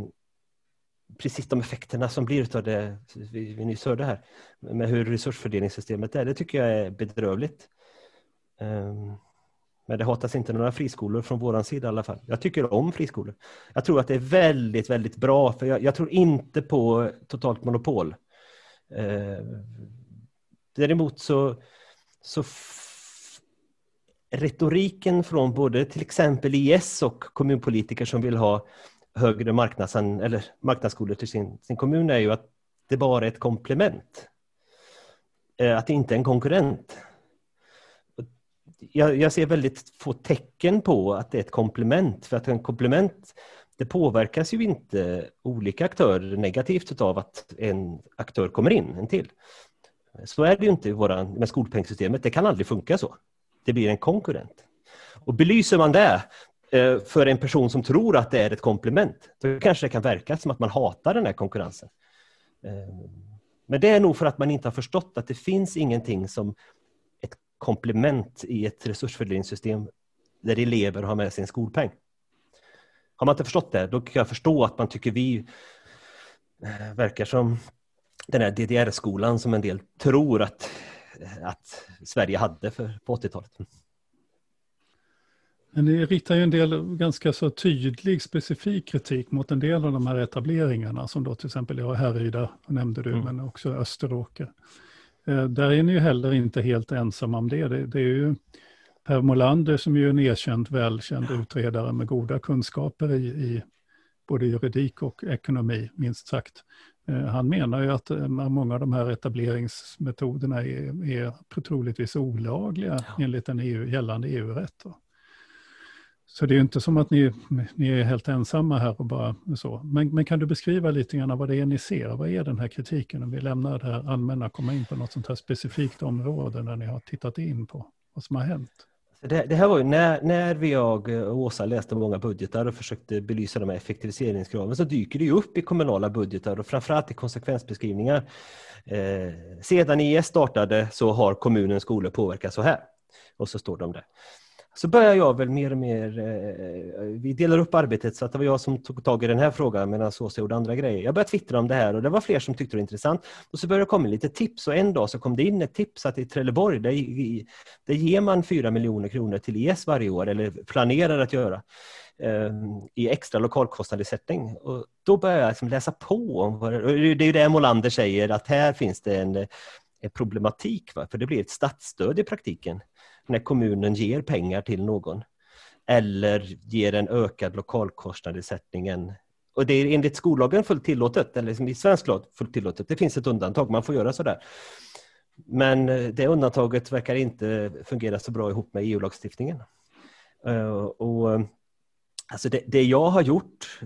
precis de effekterna som blir av det vi, vi nyss hörde här, med hur resursfördelningssystemet är, det tycker jag är bedrövligt. Eh, men det hatas inte några friskolor från vår sida i alla fall. Jag tycker om friskolor. Jag tror att det är väldigt, väldigt bra, för jag, jag tror inte på totalt monopol. Eh, däremot så, så retoriken från både till exempel IS och kommunpolitiker som vill ha högre marknadsan, eller marknadsskolor till sin, sin kommun är ju att det bara är ett komplement. Eh, att det inte är en konkurrent jag, jag, ser väldigt få tecken på att det är ett komplement. För att en komplement det påverkas ju inte olika aktörer negativt av att en aktör kommer in, en till. Så är det ju inte i våran, med skolpengssystemet. Det kan aldrig funka så. Det blir en konkurrent. Och belyser man det eh, för en person som tror att det är ett komplement, då kanske det kan verka som att man hatar den här konkurrensen. Eh, men det är nog för att man inte har förstått att det finns ingenting som komplement i ett resursfördelningssystem där elever har med sig en skolpeng. Har man inte förstått det, då kan jag förstå att man tycker vi eh, verkar som den här DDR-skolan som en del tror att, att Sverige hade för, på 80-talet. Men det riktar ju en del ganska så tydlig specifik kritik mot en del av de här etableringarna som då till exempel jag Härryda nämnde du, mm. men också Österåker. Eh, där är ni ju heller inte helt ensamma om det. det. det. är ju Per Molander som är en erkänd, välkänd utredare med goda kunskaper i, i både juridik och ekonomi, minst sagt. Eh, han menar ju att eh, många av de här etableringsmetoderna är, är troligtvis olagliga enligt den EU, gällande EU-rätt. Så det är inte som att ni, ni är helt ensamma här och bara så. Men, men, kan du beskriva lite grann vad det är ni ser? Vad är den här kritiken? Om vi lämnar det här allmänna, komma in på något sånt här specifikt område där ni har tittat in på vad som har hänt. Alltså det, det, här var ju när, när vi, jag och Åsa läste många budgetar och försökte belysa de här effektiviseringskraven så dyker det ju upp i kommunala budgetar och framförallt i konsekvensbeskrivningar. Eh, sedan IS startade så har kommunens skolor påverkats så här. Och så står de där. Så börjar jag väl mer och mer, eh, vi delar upp arbetet så att det var jag som tog tag i den här frågan medan Åsa gjorde andra grejer. Jag började twittra om det här och det var fler som tyckte det var intressant. Och så började det komma lite tips och en dag så kom det in ett tips att i Trelleborg, där, där ger man 4 miljoner kronor till ES varje år, eller planerar att göra, eh, i extra lokalkostnadsersättning. Och då började jag liksom läsa på om vad det, det är det Molander säger, att här finns det en, en problematik, va? för det blir ett statsstöd i praktiken när kommunen ger pengar till någon eller ger en ökad lokalkostnadsersättning och det är enligt skollagen fullt tillåtet, eller liksom i svensk lag fullt tillåtet. Det finns ett undantag, man får göra sådär. Men eh, det undantaget verkar inte fungera så bra ihop med EU-lagstiftningen. Eh, och, eh, alltså det, det, jag har gjort,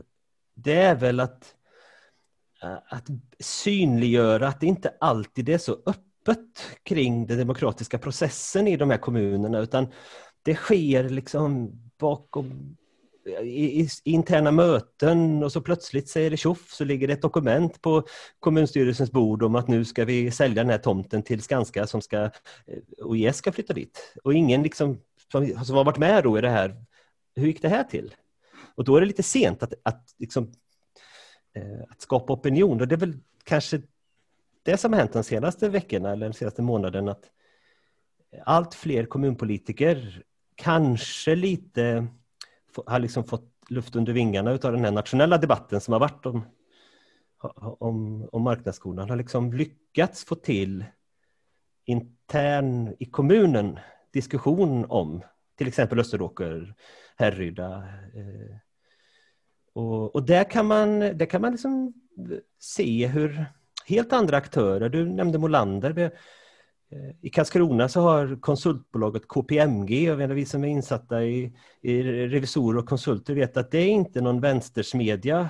det är väl att, att synliggöra att det inte alltid är så öppet öppet kring den demokratiska processen i de här kommunerna utan det sker liksom bakom i, i, interna möten och så plötsligt säger det tjoff så ligger det ett dokument på kommunstyrelsens bord om att nu ska vi sälja den här tomten till Skanska som ska eh, och IS ska flytta dit. Och ingen liksom, som, som har varit med då i det här, hur gick det här till? Och då är det lite sent att, att, liksom, eh, att skapa opinion och det är väl kanske det som har hänt de senaste veckorna eller den senaste månaden att allt fler kommunpolitiker kanske lite har liksom fått luft under vingarna av den här nationella debatten som har varit om, om, om marknadsskolan, har liksom lyckats få till intern i kommunen diskussion om till exempel Österåker, Härryda. Eh, och, och där kan man, där kan man liksom se hur helt andra aktörer. Du nämnde Molander. Eh, I Karlskrona så har konsultbolaget KPMG, och vi som är insatta i, i revisorer och konsulter vet att det är inte någon vänstersmedja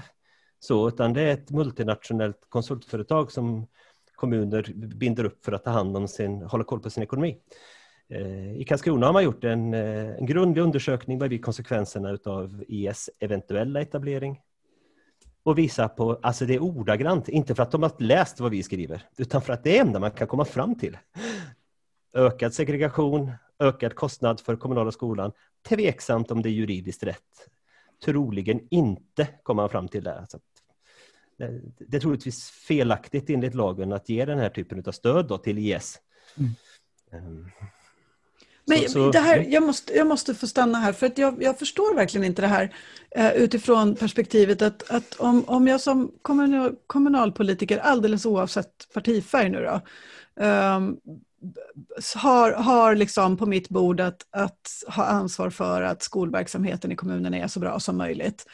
så, utan det är ett multinationellt konsultföretag som kommuner binder upp för att ta hand om sin, hålla koll på sin ekonomi. Eh, I Karlskrona har man gjort en, eh, en grundlig undersökning vad blir konsekvenserna av IS eventuella etablering och visa på, alltså det är ordagrant, inte för att de har läst vad vi skriver, utan för att det är det enda man kan komma fram till. Ökad segregation, ökad kostnad för kommunala skolan, tveksamt om det är juridiskt rätt. Troligen inte kommer man fram till det. Alltså, det är troligtvis felaktigt enligt lagen att ge den här typen av stöd till IS. Mm. Um, men så, det här, jag, måste, jag måste få stanna här, för att jag, jag förstår verkligen inte det här eh, utifrån perspektivet att, att om, om jag som kommunal, kommunalpolitiker, alldeles oavsett partifärg nu då, eh, har, har liksom på mitt bord att, att ha ansvar för att skolverksamheten i kommunen är så bra som möjligt.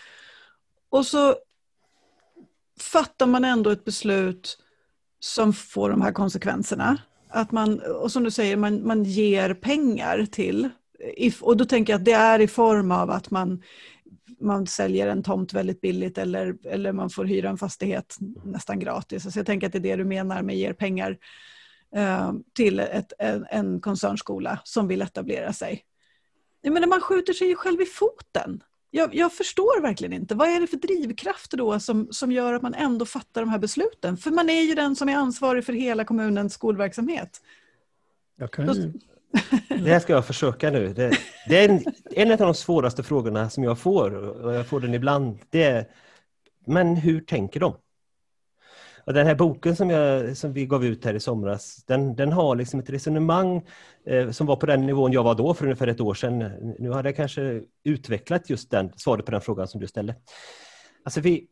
Och så fattar man ändå ett beslut som får de här konsekvenserna. Att man, och som du säger, man, man ger pengar till. Och då tänker jag att det är i form av att man, man säljer en tomt väldigt billigt eller, eller man får hyra en fastighet nästan gratis. Så jag tänker att det är det du menar med ger pengar eh, till ett, en, en koncernskola som vill etablera sig. Jag menar, man skjuter sig ju själv i foten jag, jag, förstår verkligen inte. Vad är det för drivkrafter då som, som gör att man ändå fattar de här besluten? För man är ju den som är ansvarig för hela kommunens skolverksamhet. Jag kan ju... Det här ska jag försöka nu. Det, det är en, en av de svåraste frågorna som jag får, och jag får den ibland. Det är, men hur tänker de? Och den här boken som, jag, som vi gav ut här i somras, den, den har liksom ett resonemang eh, som var på den nivån jag var då för ungefär ett år sedan. Nu har jag kanske utvecklat just den, svaret på den frågan som du ställde. Alltså vi,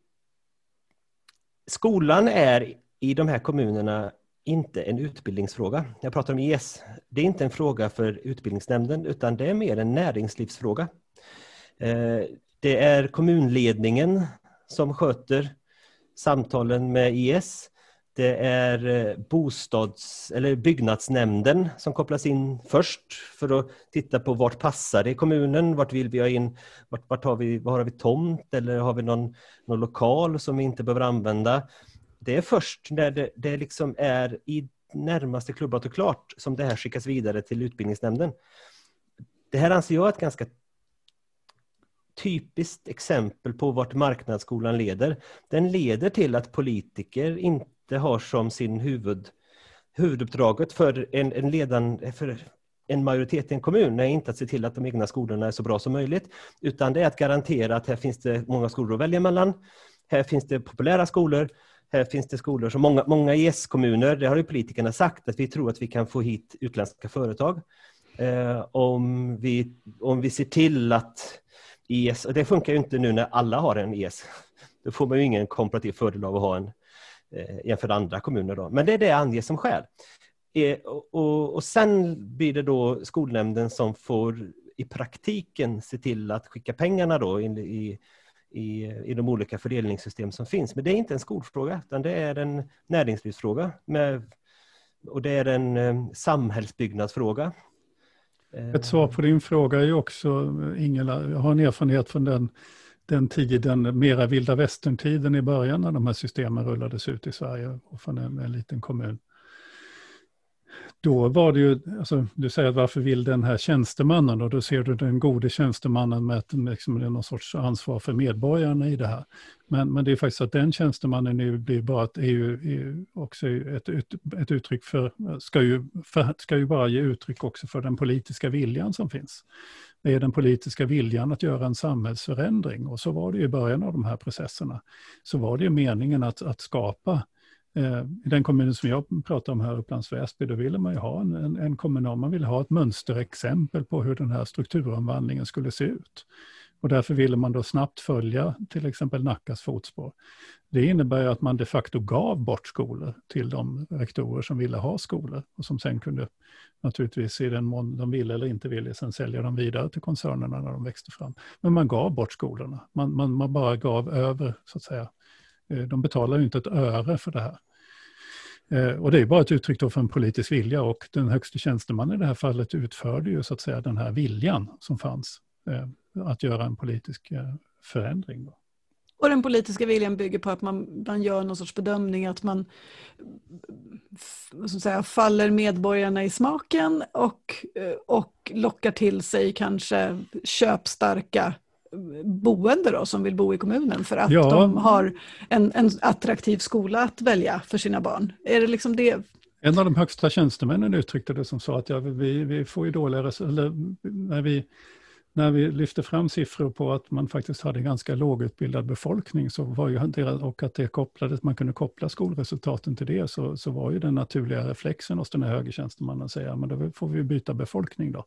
skolan är i de här kommunerna inte en utbildningsfråga. Jag pratar om IS. Det är inte en fråga för utbildningsnämnden utan det är mer en näringslivsfråga. Eh, det är kommunledningen som sköter samtalen med IS. Det är eh, bostads eller byggnadsnämnden som kopplas in först för att titta på vart passar det i kommunen, vart vill vi ha in, vart, vart har vi, var har vi tomt eller har vi någon, någon lokal som vi inte behöver använda. Det är först när det, det liksom är i närmaste klubbat och klart som det här skickas vidare till utbildningsnämnden. Det här anser jag är ett ganska typiskt exempel på vart marknadsskolan leder. Den leder till att politiker inte har som sin huvud, huvuduppdraget för en, en, ledande, för en majoritet i en kommun är inte att se till att de egna skolorna är så bra som möjligt, utan det är att garantera att här finns det många skolor att välja mellan. Här finns det populära skolor här finns det skolor som många, många ES-kommuner, det har ju politikerna sagt, att vi tror att vi kan få hit utländska företag. Eh, om, vi, om vi ser till att ES, och det funkar ju inte nu när alla har en ES, då får man ju ingen komparativ fördel av att ha en eh, jämfört med andra kommuner. Då. Men det är det anges som skäl. Eh, och, och sen blir det då skolnämnden som får i praktiken se till att skicka pengarna då in i i, i de olika fördelningssystem som finns. Men det är inte en skolfråga, utan det är en näringslivsfråga. Med, och det är en eh, samhällsbyggnadsfråga. Eh, Ett svar på din fråga är ju också, Ingela, jag har en erfarenhet från den, den tiden, mera vilda västern-tiden i början när de här systemen rullades ut i Sverige och från en, en liten kommun då var det ju, alltså, du säger varför vill den här tjänstemannen och då ser du den gode tjänstemannen med ett, liksom, någon sorts ansvar för medborgarna i det här. Men, men det är faktiskt att den tjänstemannen nu blir bara ett, är ju, är också ett, ett, uttryck för ska, ju, för, ska ju bara ge uttryck också för den politiska viljan som finns. Det är den politiska viljan att göra en samhällsförändring och så var det ju i början av de här processerna. Så var det ju meningen att, att skapa Eh, Eh, I den kommunen som jag pratar om här, Upplands Väsby, då ville man ju ha en, en, en kommunal, man ville ha ett mönsterexempel på hur den här strukturomvandlingen skulle se ut. Och därför ville man då snabbt följa till exempel Nackas fotspår. Det innebär att man de facto gav bort skolor till de rektorer som ville ha skolor och som sen kunde naturligtvis i den mån de ville eller inte ville sen sälja dem vidare till koncernerna när de växte fram. Men man gav bort skolorna. Man, man, man bara gav över så att säga Eh, de betalar ju inte ett öre för det här. Eh, och det är bara ett uttryck då för en politisk vilja och den högste tjänstemannen i det här fallet utförde ju så att säga den här viljan som fanns eh, att göra en politisk förändring. Och den politiska viljan bygger på att man, man gör någon sorts bedömning att man säga, faller medborgarna i smaken och, och lockar till sig kanske köpstarka boende då, som vill bo i kommunen för att ja. de har en, en attraktiv skola att välja för sina barn? Är det liksom det? En av de högsta tjänstemännen uttryckte det som så att ja, vi, vi får ju dåliga resultat, när vi, när vi lyfte fram siffror på att man faktiskt hade ganska lågutbildad befolkning så var ju det, och att det kopplades, man kunde koppla skolresultaten till det så, så var ju den naturliga reflexen hos den här högertjänstemannen att säga men då får vi byta befolkning då.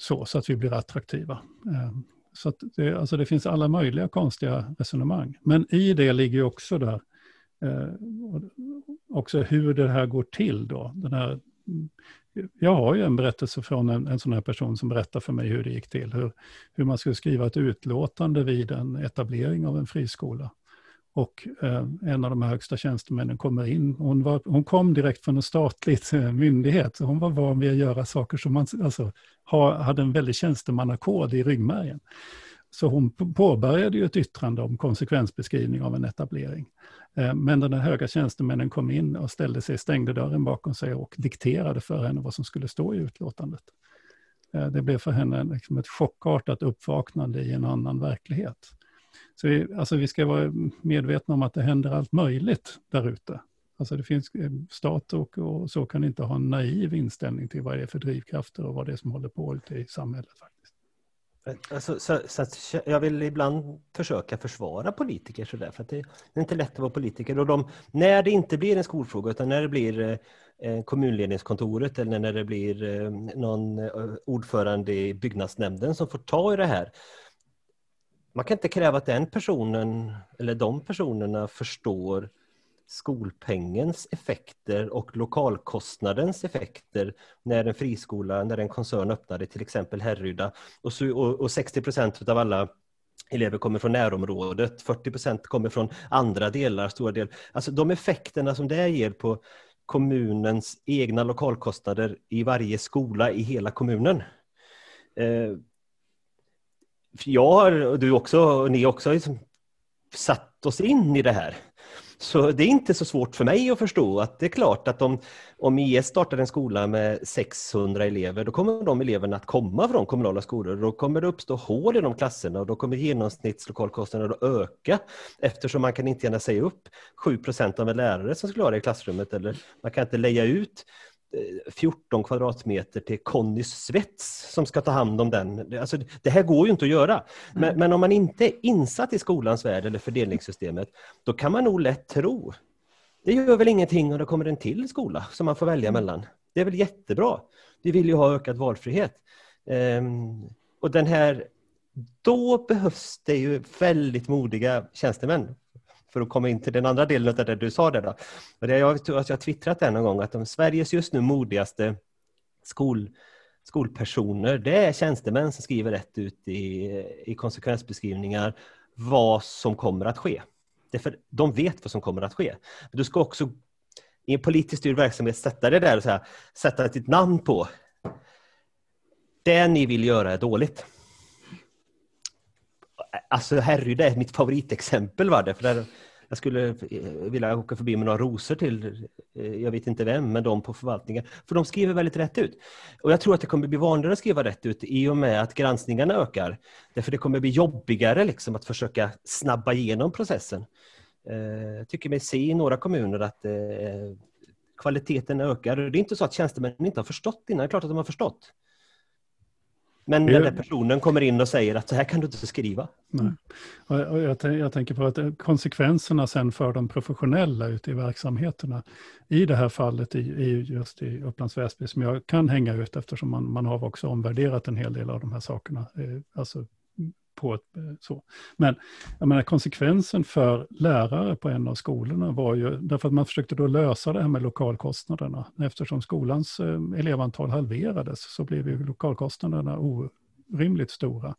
Så, så att vi blir attraktiva. Ehm, så så det, alltså det finns alla möjliga konstiga resonemang. Men i det ligger också där, eh, också hur det här går till då. Den här, jag har ju en berättelse från en, en sån här person som berättar för mig hur det gick till. Hur, hur man skulle skriva ett utlåtande vid en etablering av en friskola. Och eh, en av de högsta tjänstemännen kommer in. Hon, var, hon kom direkt från en statlig eh, myndighet. Så hon var van vid att göra saker som man alltså, ha, hade en väldig tjänstemannakod i ryggmärgen. Så hon påbörjade ju ett yttrande om konsekvensbeskrivning av en etablering. Eh, men den höga tjänstemännen kom in och ställde sig, stängde dörren bakom sig och dikterade för henne vad som skulle stå i utlåtandet. Det blev för henne liksom ett chockartat uppvaknande i en annan verklighet. Så vi, alltså vi ska vara medvetna om att det händer allt möjligt där ute. Alltså det finns eh, stat och, och, så kan inte ha en naiv inställning till vad det är för drivkrafter och vad det är som håller på ute i samhället. faktiskt. Alltså, så, så jag vill ibland försöka försvara politiker sådär, för att det är inte lätt att vara politiker. Och de, när det inte blir en skolfråga, utan när det blir eh, eh kommunledningskontoret eller när det blir eh, någon eh, ordförande i byggnadsnämnden som får ta i det här, man kan inte kräva att den personen eller de personerna förstår skolpengens effekter och lokalkostnadens effekter när en friskola, när en koncern öppnade till exempel Härryda och, och, och 60 procent av alla elever kommer från närområdet, 40 procent kommer från andra delar, stora delar. Alltså de effekterna som det ger på kommunens egna lokalkostnader i varje skola i hela kommunen. Eh, jag har, och du också, och ni också, liksom satt oss in i det här. Så det är inte så svårt för mig att förstå att det är klart att om, om IS startar en skola med 600 elever, då kommer de eleverna att komma från kommunala skolor. Då kommer det uppstå hål i de klasserna och då kommer genomsnittslokalkostnaderna att öka eftersom man kan inte gärna säga upp 7% av en lärare som skulle vara i klassrummet eller man kan inte leja ut 14 kvadratmeter till Connys Svets som ska ta hand om den. Alltså, det här går ju inte att göra. Men, mm. men, om man inte är insatt i skolans värld eller fördelningssystemet, då kan man nog lätt tro det gör väl ingenting om det kommer en till skola som man får välja mm. mellan. Det är väl jättebra. Vi vill ju ha ökad valfrihet. Um, och den här, då behövs det ju väldigt modiga tjänstemän för att komma in till den andra delen av det du sa där. Då. Och det jag tror att jag har twittrat det någon gång att de Sveriges just nu modigaste skol, skolpersoner, det är tjänstemän som skriver rätt ut i, i konsekvensbeskrivningar vad som kommer att ske. Därför de vet vad som kommer att ske. Du ska också i en politiskt styrd verksamhet sätta det där och så här, sätta ditt namn på. Det ni vill göra är dåligt. Alltså Harry, det är mitt favoritexempel. Va? För där, jag skulle eh, vilja åka förbi med några rosor till, eh, jag vet inte vem, men de på förvaltningen. För de skriver väldigt rätt ut. Och jag tror att det kommer bli vanligare att skriva rätt ut i och med att granskningarna ökar. Därför det kommer bli jobbigare liksom, att försöka snabba igenom processen. Jag tycker mig se i några kommuner att kvaliteten ökar. Det är inte så att tjänstemännen inte har förstått innan, det är klart att de har förstått. Men när den personen kommer in och säger att så här kan du inte skriva. Nej. Och jag, jag, tänker på att eh, konsekvenserna sen för de professionella ute i verksamheterna, i det här fallet i, i just i Upplands Väsby, som jag kan hänga ut eftersom man, man har också omvärderat en hel del av de här sakerna. Eh, alltså på ett, eh, så. Men jag menar, konsekvensen för lärare på en av skolorna var ju, därför att man försökte då lösa det här med lokalkostnaderna. Eftersom skolans eh, elevantal halverades så blev ju lokalkostnaderna orimligt stora.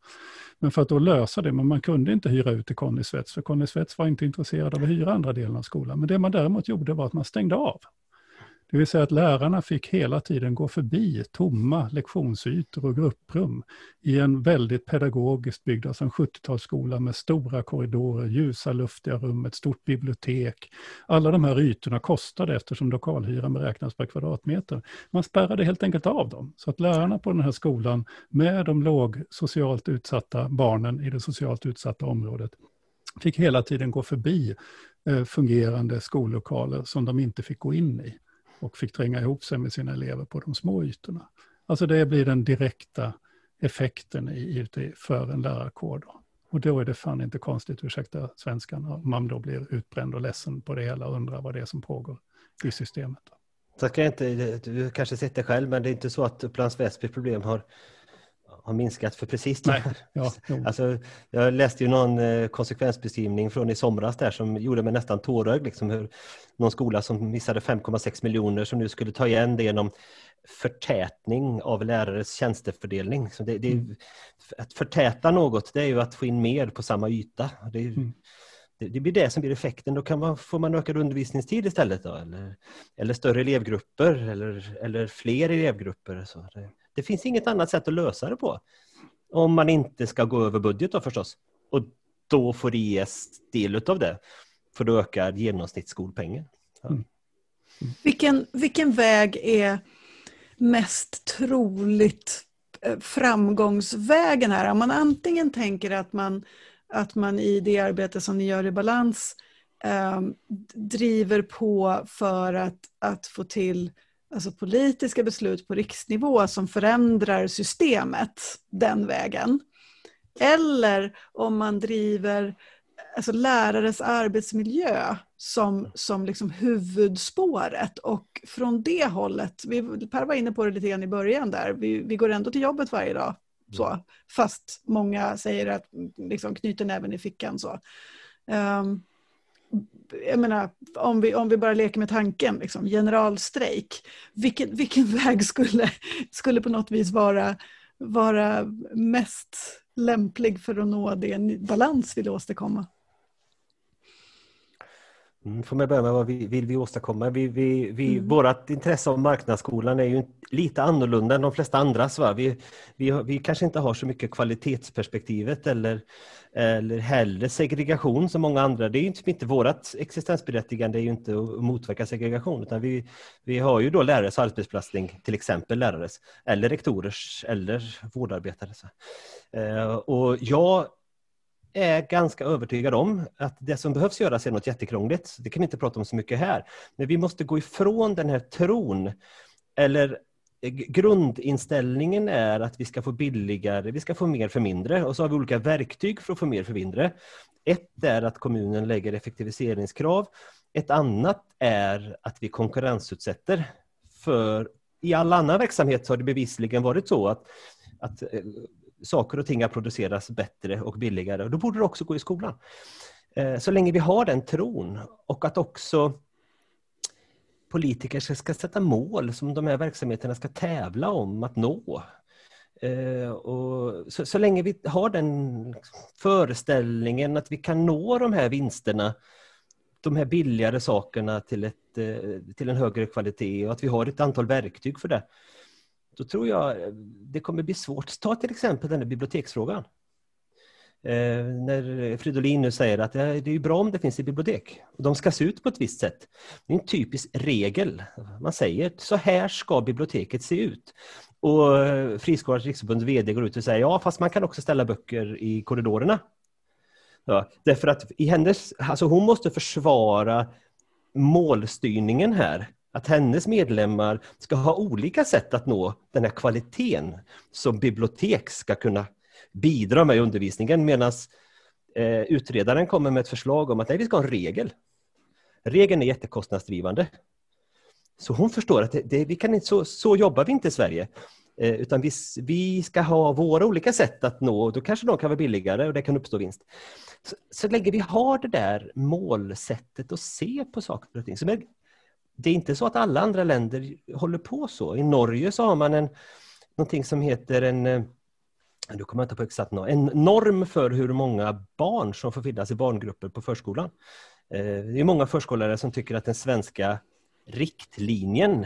Men för att då lösa det, men man kunde inte hyra ut till Conny Svets, för Conny Svets var inte intresserad av att hyra andra delen av skolan. Men det man däremot gjorde var att man stängde av. Det vill säga att lärarna fick hela tiden gå förbi tomma lektionsytor och grupprum i en väldigt pedagogiskt byggd, alltså en 70-talsskola med stora korridorer, ljusa luftiga rum, ett stort bibliotek. Alla de här ytorna kostade eftersom lokalhyran beräknas per kvadratmeter. Man spärrade helt enkelt av dem. Så att lärarna på den här skolan med de låg socialt utsatta barnen i det socialt utsatta området fick hela tiden gå förbi eh, fungerande skollokaler som de inte fick gå in i och fick tränga ihop sig med sina elever på de små ytorna. Alltså det blir den direkta effekten i, för en lärarkår. Då. Och då är det fan inte konstigt, ursäkta svenskan, om man då blir utbränd och ledsen på det hela och undrar vad det är som pågår i systemet. Så kan jag inte, du kanske sett det själv, men det är inte så att Upplands Väsby problem har har minskat för precis det här. Ja, alltså, jag läste ju någon eh, konsekvensbeskrivning från i somras där som gjorde mig nästan tårögd. Liksom hur någon skola som missade 5,6 miljoner som nu skulle ta igen det genom förtätning av lärares tjänstefördelning. Så det, det, mm. Att förtäta något det är ju att få in mer på samma yta. Det, mm. det, det blir det som blir effekten. Då kan man, får man ökad undervisningstid istället. Då, eller, eller större elevgrupper eller, eller fler elevgrupper. Så det, det finns inget annat sätt att lösa det på. Om man inte ska gå över budget då förstås. Och då får det ges del av det. För då ökar genomsnittsskolpengen. Ja. Mm. Vilken, vilken väg är mest troligt eh, framgångsvägen här? Om man antingen tänker att man, att man i det arbete som ni gör i Balans eh, driver på för att, att få till alltså politiska beslut på riksnivå som förändrar systemet den vägen. Eller om man driver alltså lärares arbetsmiljö som, som liksom huvudspåret. Och från det hållet, vi, Per var inne på det lite grann i början där, vi, vi går ändå till jobbet varje dag. Så, fast många säger att liksom, knyter näven i fickan. Så. Um, menar, om vi, om vi bara leker med tanken, liksom, generalstrejk. Vilken, vilken väg skulle, skulle på något vis vara, vara mest lämplig för att nå den balans vi vill åstadkomma? Mm, får man börja med vad vi vill vi åstadkomma? Vi, vi, vi, mm. Vårt intresse av marknadsskolan är ju lite annorlunda än de flesta andras. Va? Vi, vi, vi kanske inte har så mycket kvalitetsperspektivet eller, eller heller segregation som många andra. Det är ju inte vårt existensberättigande är ju inte att motverka segregation utan vi, vi har ju då lärares arbetsbelastning, till exempel lärares eller rektorers eller vårdarbetares. Eh, och jag är ganska övertygad om att det som behövs göras är något jättekrångligt. Det kan vi inte prata om så mycket här. Men vi måste gå ifrån den här tron. Eller eh, grundinställningen är att vi ska få billigare, vi ska få mer för mindre. Och så har vi olika verktyg för att få mer för mindre. Ett är att kommunen lägger effektiviseringskrav. Ett annat är att vi konkurrensutsätter. För i all annan verksamhet har det bevisligen varit så att, att eh, saker och ting har producerats bättre och billigare. då borde det också gå i skolan. Eh, så länge vi har den tron och att också politiker ska sätta mål som de här verksamheterna ska tävla om att nå. Eh, och så, så länge vi har den föreställningen att vi kan nå de här vinsterna, de här billigare sakerna till, ett, eh, till en högre kvalitet och att vi har ett antal verktyg för det, då tror jag eh, det kommer bli svårt. Ta till exempel den här biblioteksfrågan. Eh, när Fridolin nu säger att det är bra om det finns i bibliotek. Och de ska se ut på ett visst sätt. Det är en typisk regel. Man säger så här ska biblioteket se ut. Och eh, Friskolans riksförbunds VD går ut och säger ja fast man kan också ställa böcker i korridorerna. Ja, därför att i hennes, alltså hon måste försvara målstyrningen här att hennes medlemmar ska ha olika sätt att nå den här kvaliteten som bibliotek ska kunna bidra med i undervisningen medan eh, utredaren kommer med ett förslag om att nej, vi ska ha en regel. Regeln är jättekostnadsdrivande. Så hon förstår att det, det, vi kan inte, så, så jobbar vi inte i Sverige. Eh, utan vi, vi ska ha våra olika sätt att nå, och då kanske de kan vara billigare och det kan uppstå vinst. Så, så länge vi har det där målsättet att se på saker och ting som är det är inte så att alla andra länder håller på så. I Norge så har man en, någonting som heter en du nu kommer jag inte på exakt något, en norm för hur många barn som får finnas i barngrupper på förskolan. Eh, det är många förskollärare som tycker att den svenska riktlinjen,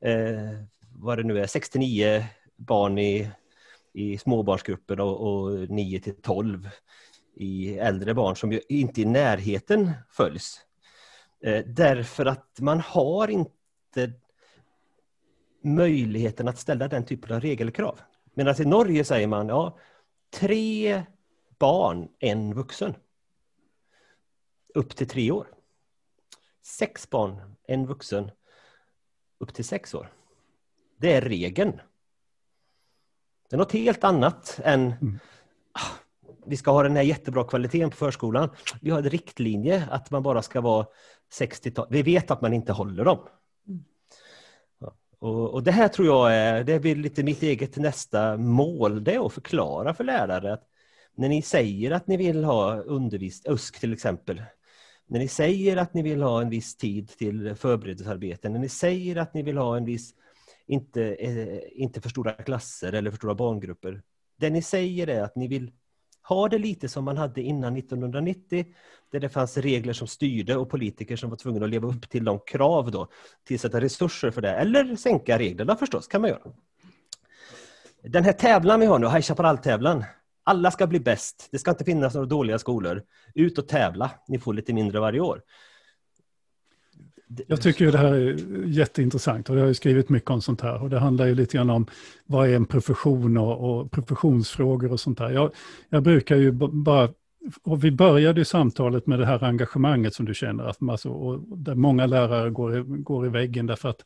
eh, vad det nu är, 69 barn i, i småbarnsgrupper och, och 9 till 12 i äldre barn som ju inte i närheten följs. Eh, därför att man har inte möjligheten att ställa den typen av regelkrav. Medan i Norge säger man ja, tre barn, en vuxen. Upp till tre år. Sex barn, en vuxen. Upp till sex år. Det är regeln. Det är något helt annat än mm vi ska ha den här jättebra kvaliteten på förskolan. Vi har en riktlinje att man bara ska vara 60-tal. Vi vet att man inte håller dem. Mm. Och, och, Det här tror jag är, det blir lite mitt eget nästa mål, det är att förklara för lärare att när ni säger att ni vill ha undervisning, USK till exempel, när ni säger att ni vill ha en viss tid till förberedelsearbete, när ni säger att ni vill ha en viss, inte, eh, inte för stora klasser eller för stora barngrupper. Det ni säger är att ni vill ha det lite som man hade innan 1990 där det fanns regler som styrde och politiker som var tvungna att leva upp till de krav då, tillsätta resurser för det, eller sänka reglerna förstås, kan man göra. Den här tävlan vi har nu, High Chaparral-tävlan, alla ska bli bäst. Det ska inte finnas några dåliga skolor. Ut och tävla, ni får lite mindre varje år. Jag tycker det här är jätteintressant och jag har ju skrivit mycket om sånt här. Och det handlar ju lite grann om vad är en profession och, och professionsfrågor och sånt där. Jag, jag brukar ju bara och vi började ju samtalet med det här engagemanget som du känner, att alltså, och där många lärare går i, går i väggen därför att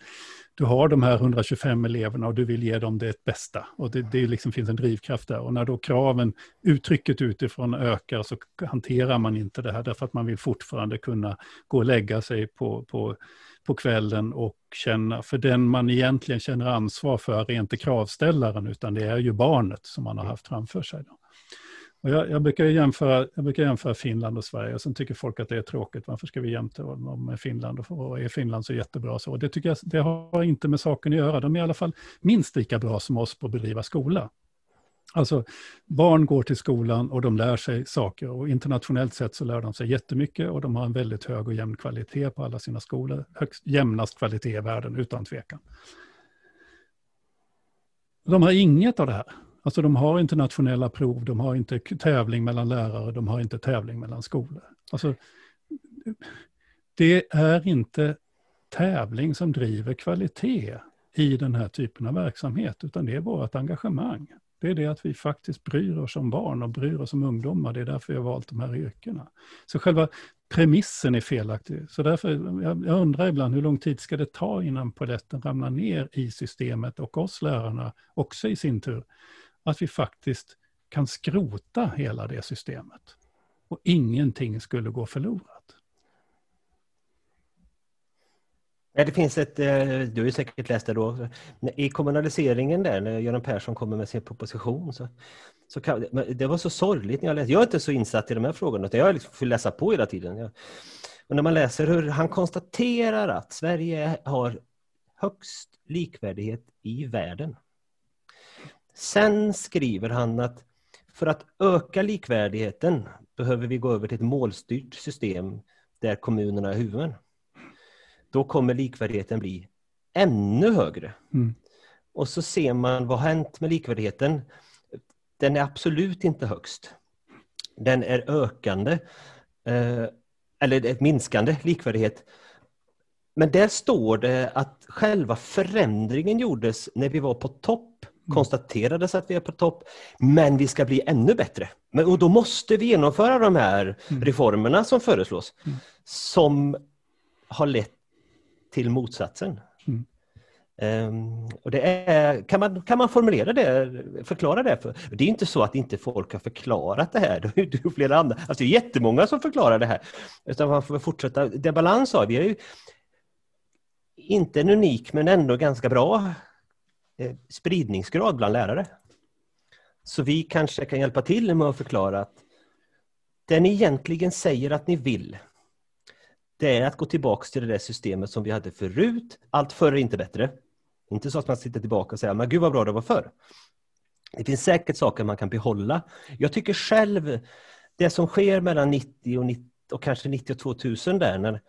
du har de här 125 eleverna och du vill ge dem det bästa. Och det, det liksom finns en drivkraft där. Och när då kraven, uttrycket utifrån ökar så hanterar man inte det här därför att man vill fortfarande kunna gå och lägga sig på, på, på kvällen och känna, för den man egentligen känner ansvar för är inte kravställaren utan det är ju barnet som man har haft framför sig. Då. Och jag, jag, brukar jämföra, jag brukar jämföra Finland och Sverige och sen tycker folk att det är tråkigt. Varför ska vi jämföra dem med Finland? Och är Finland så jättebra så? Det, tycker jag, det har inte med saken att göra. De är i alla fall minst lika bra som oss på att bedriva skola. Alltså, barn går till skolan och de lär sig saker och internationellt sett så lär de sig jättemycket och de har en väldigt hög och jämn kvalitet på alla sina skolor. Högst, jämnast kvalitet i världen utan tvekan. De har inget av det här. Alltså de har inte nationella prov, de har inte tävling mellan lärare, de har inte tävling mellan skolor. Alltså, det är inte tävling som driver kvalitet i den här typen av verksamhet, utan det är vårt engagemang. Det är det att vi faktiskt bryr oss om barn och bryr oss om ungdomar. Det är därför vi har valt de här yrkena. Så själva premissen är felaktig. Så därför, jag, jag undrar ibland hur lång tid ska det ta innan polletten ramlar ner i systemet och oss lärarna också i sin tur. Att vi faktiskt kan skrota hela det systemet. Och ingenting skulle gå förlorat. Ja, det finns ett, eh, du har ju säkert läst det då, i kommunaliseringen där när Göran Persson kommer med sin proposition. Så, så kan, det var så sorgligt när jag läste. Jag är inte så insatt i de här frågorna, utan jag liksom får läsa på hela tiden. Och när man läser hur han konstaterar att Sverige har högst likvärdighet i världen. Sen skriver han att för att öka likvärdigheten behöver vi gå över till ett målstyrt system där kommunerna är huvudmän då kommer likvärdigheten bli ännu högre. Mm. Och så ser man vad har hänt med likvärdigheten. Den är absolut inte högst. Den är ökande, eh, eller ett minskande likvärdighet. Men där står det att själva förändringen gjordes när vi var på topp. Konstaterades att vi är på topp, men vi ska bli ännu bättre. Men, och då måste vi genomföra de här mm. reformerna som föreslås, mm. som har lett till motsatsen. Mm. Um, och det är, kan, man, kan man formulera det, förklara det? För, det är inte så att inte folk har förklarat det här. Det är flera andra, alltså det är jättemånga som förklarar det här. Utan man får fortsätta. Det balans har vi är ju inte en unik men ändå ganska bra Eh, spridningsgrad bland lärare. Så vi kanske kan hjälpa till med att förklara att det ni egentligen säger att ni vill, det är att gå tillbaka till det där systemet som vi hade förut. Allt förr är inte bättre. Inte så att man sitter tillbaka och säger, men gud vad bra det var förr. Det finns säkert saker man kan behålla. Jag tycker själv, det som sker mellan 90 och, 90, och kanske 90 och 2000 där, när,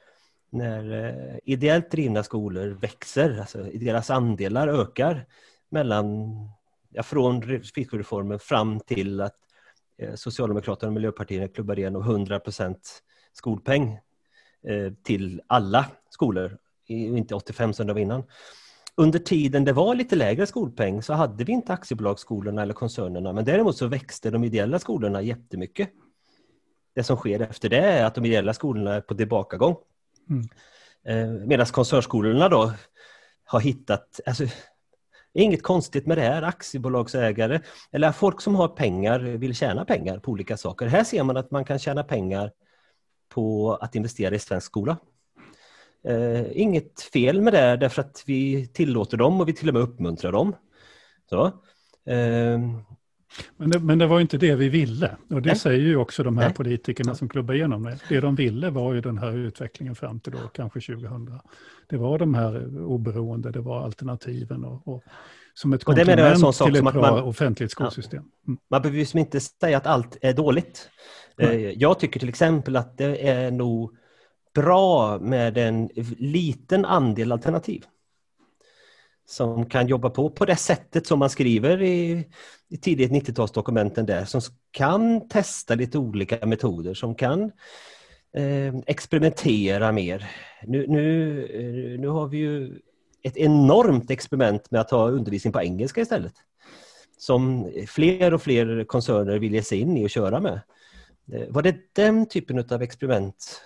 när eh, ideellt drivna skolor växer, alltså deras andelar ökar mellan, ja, från friskolereformen fram till att eh, Socialdemokraterna och Miljöpartiet klubbar igenom 100 skolpeng Eh, till alla skolor, inte 85 som det var innan. Under tiden det var lite lägre skolpeng så hade vi inte aktiebolagsskolorna eller koncernerna men däremot så växte de ideella skolorna jättemycket. Det som sker efter det är att de ideella skolorna är på tillbakagång. Mm. Eh, Medan koncernskolorna då har hittat, alltså, inget konstigt med det här, aktiebolagsägare eller folk som har pengar vill tjäna pengar på olika saker. Här ser man att man kan tjäna pengar på att investera i svensk skola. Eh, inget fel med det därför att vi tillåter dem och vi till och med uppmuntrar dem. Så. Eh. Men, det, men det var inte det vi ville och det Nej. säger ju också de här Nej. politikerna som klubbar igenom det. Det de ville var ju den här utvecklingen fram till då, kanske 2000. Det var de här oberoende, det var alternativen och, och som ett komplement till ett bra man, offentligt skolsystem. Mm. Man behöver ju inte säga att allt är dåligt. Mm. Jag tycker till exempel att det är nog bra med en liten andel alternativ. Som kan jobba på på det sättet som man skriver i, i tidigt 90-talsdokumenten där. Som kan testa lite olika metoder, som kan eh, experimentera mer. Nu, nu, eh, nu har vi ju ett enormt experiment med att ha undervisning på engelska istället. Som fler och fler koncerner vill ge sig in i och köra med. Eh, var det den typen av experiment,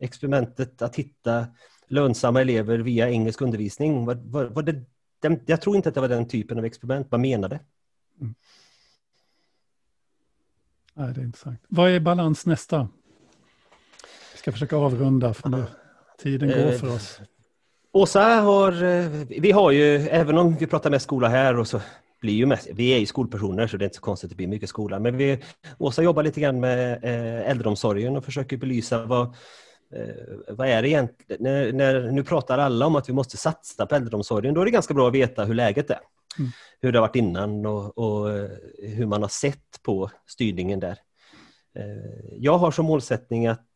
experimentet att hitta lönsamma elever via engelsk undervisning, var, var, var det den, jag tror inte att det var den typen av experiment man menade. Mm. Nej, det är intressant. Vad är balans nästa? Vi ska försöka avrunda för nu. Tiden går eh, för oss. Åsa har, eh, vi har ju, även om vi pratar mest skola här och så blir ju mest, vi är ju skolpersoner så det är inte så konstigt att det blir mycket skola. Men vi, Åsa jobbar lite grann med eh, äldreomsorgen och försöker belysa vad, vad är det egentligen? När, när, nu pratar alla om att vi måste satsa på äldreomsorgen, då är det ganska bra att veta hur läget är. Mm. Hur det har varit innan och, och, hur man har sett på styrningen där. Jag har som målsättning att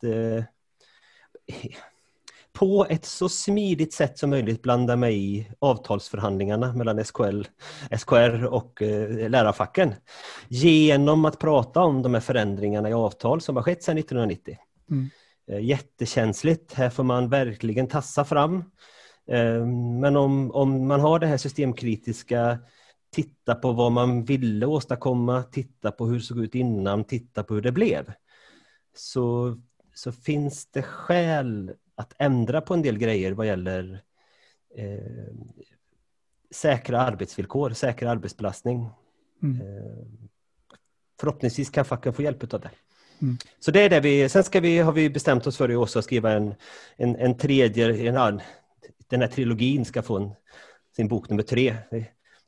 på ett så smidigt sätt som möjligt blanda mig i avtalsförhandlingarna mellan SKL, SKR och eh, lärarfacken. Genom att prata om de här förändringarna i avtal som har skett sedan 1990. Mm. Eh, jättekänsligt, här får man verkligen tassa fram. Eh, men om, om man har det här systemkritiska, titta på vad man ville åstadkomma, titta på hur det såg ut innan, titta på hur det blev. Så, så finns det skäl att ändra på en del grejer vad gäller eh, säkra arbetsvillkor, säkra arbetsbelastning. Mm. Eh, förhoppningsvis kan facken få hjälp av det. Mm. Så det är det vi, sen ska vi, har vi bestämt oss för i också att skriva en, en, en tredje, en, den här trilogin ska få en, sin bok nummer tre.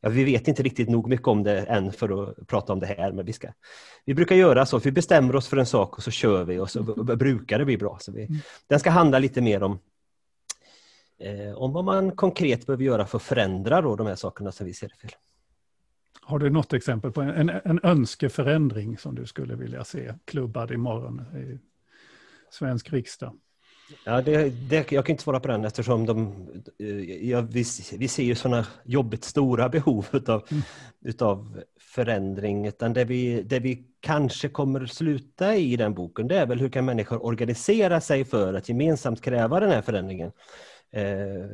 Ja, vi vet inte riktigt nog mycket om det än för att prata om det här, men vi ska. Vi brukar göra så, vi bestämmer oss för en sak och så kör vi och så brukar det bli bra. Så vi, mm. Den ska handla lite mer om, eh, om vad man konkret behöver göra för att förändra då de här sakerna som vi ser fel. Har du något exempel på en, en önskeförändring som du skulle vilja se klubbad imorgon i svensk riksdag? Ja, det, det, jag kan inte svara på den eftersom de, eh, ja, vi, vi ser ju sådana jobbigt stora behov utav, mm. utav förändring. Utan det vi, det vi kanske kommer sluta i den boken det är väl hur kan människor organisera sig för att gemensamt kräva den här förändringen. Eh,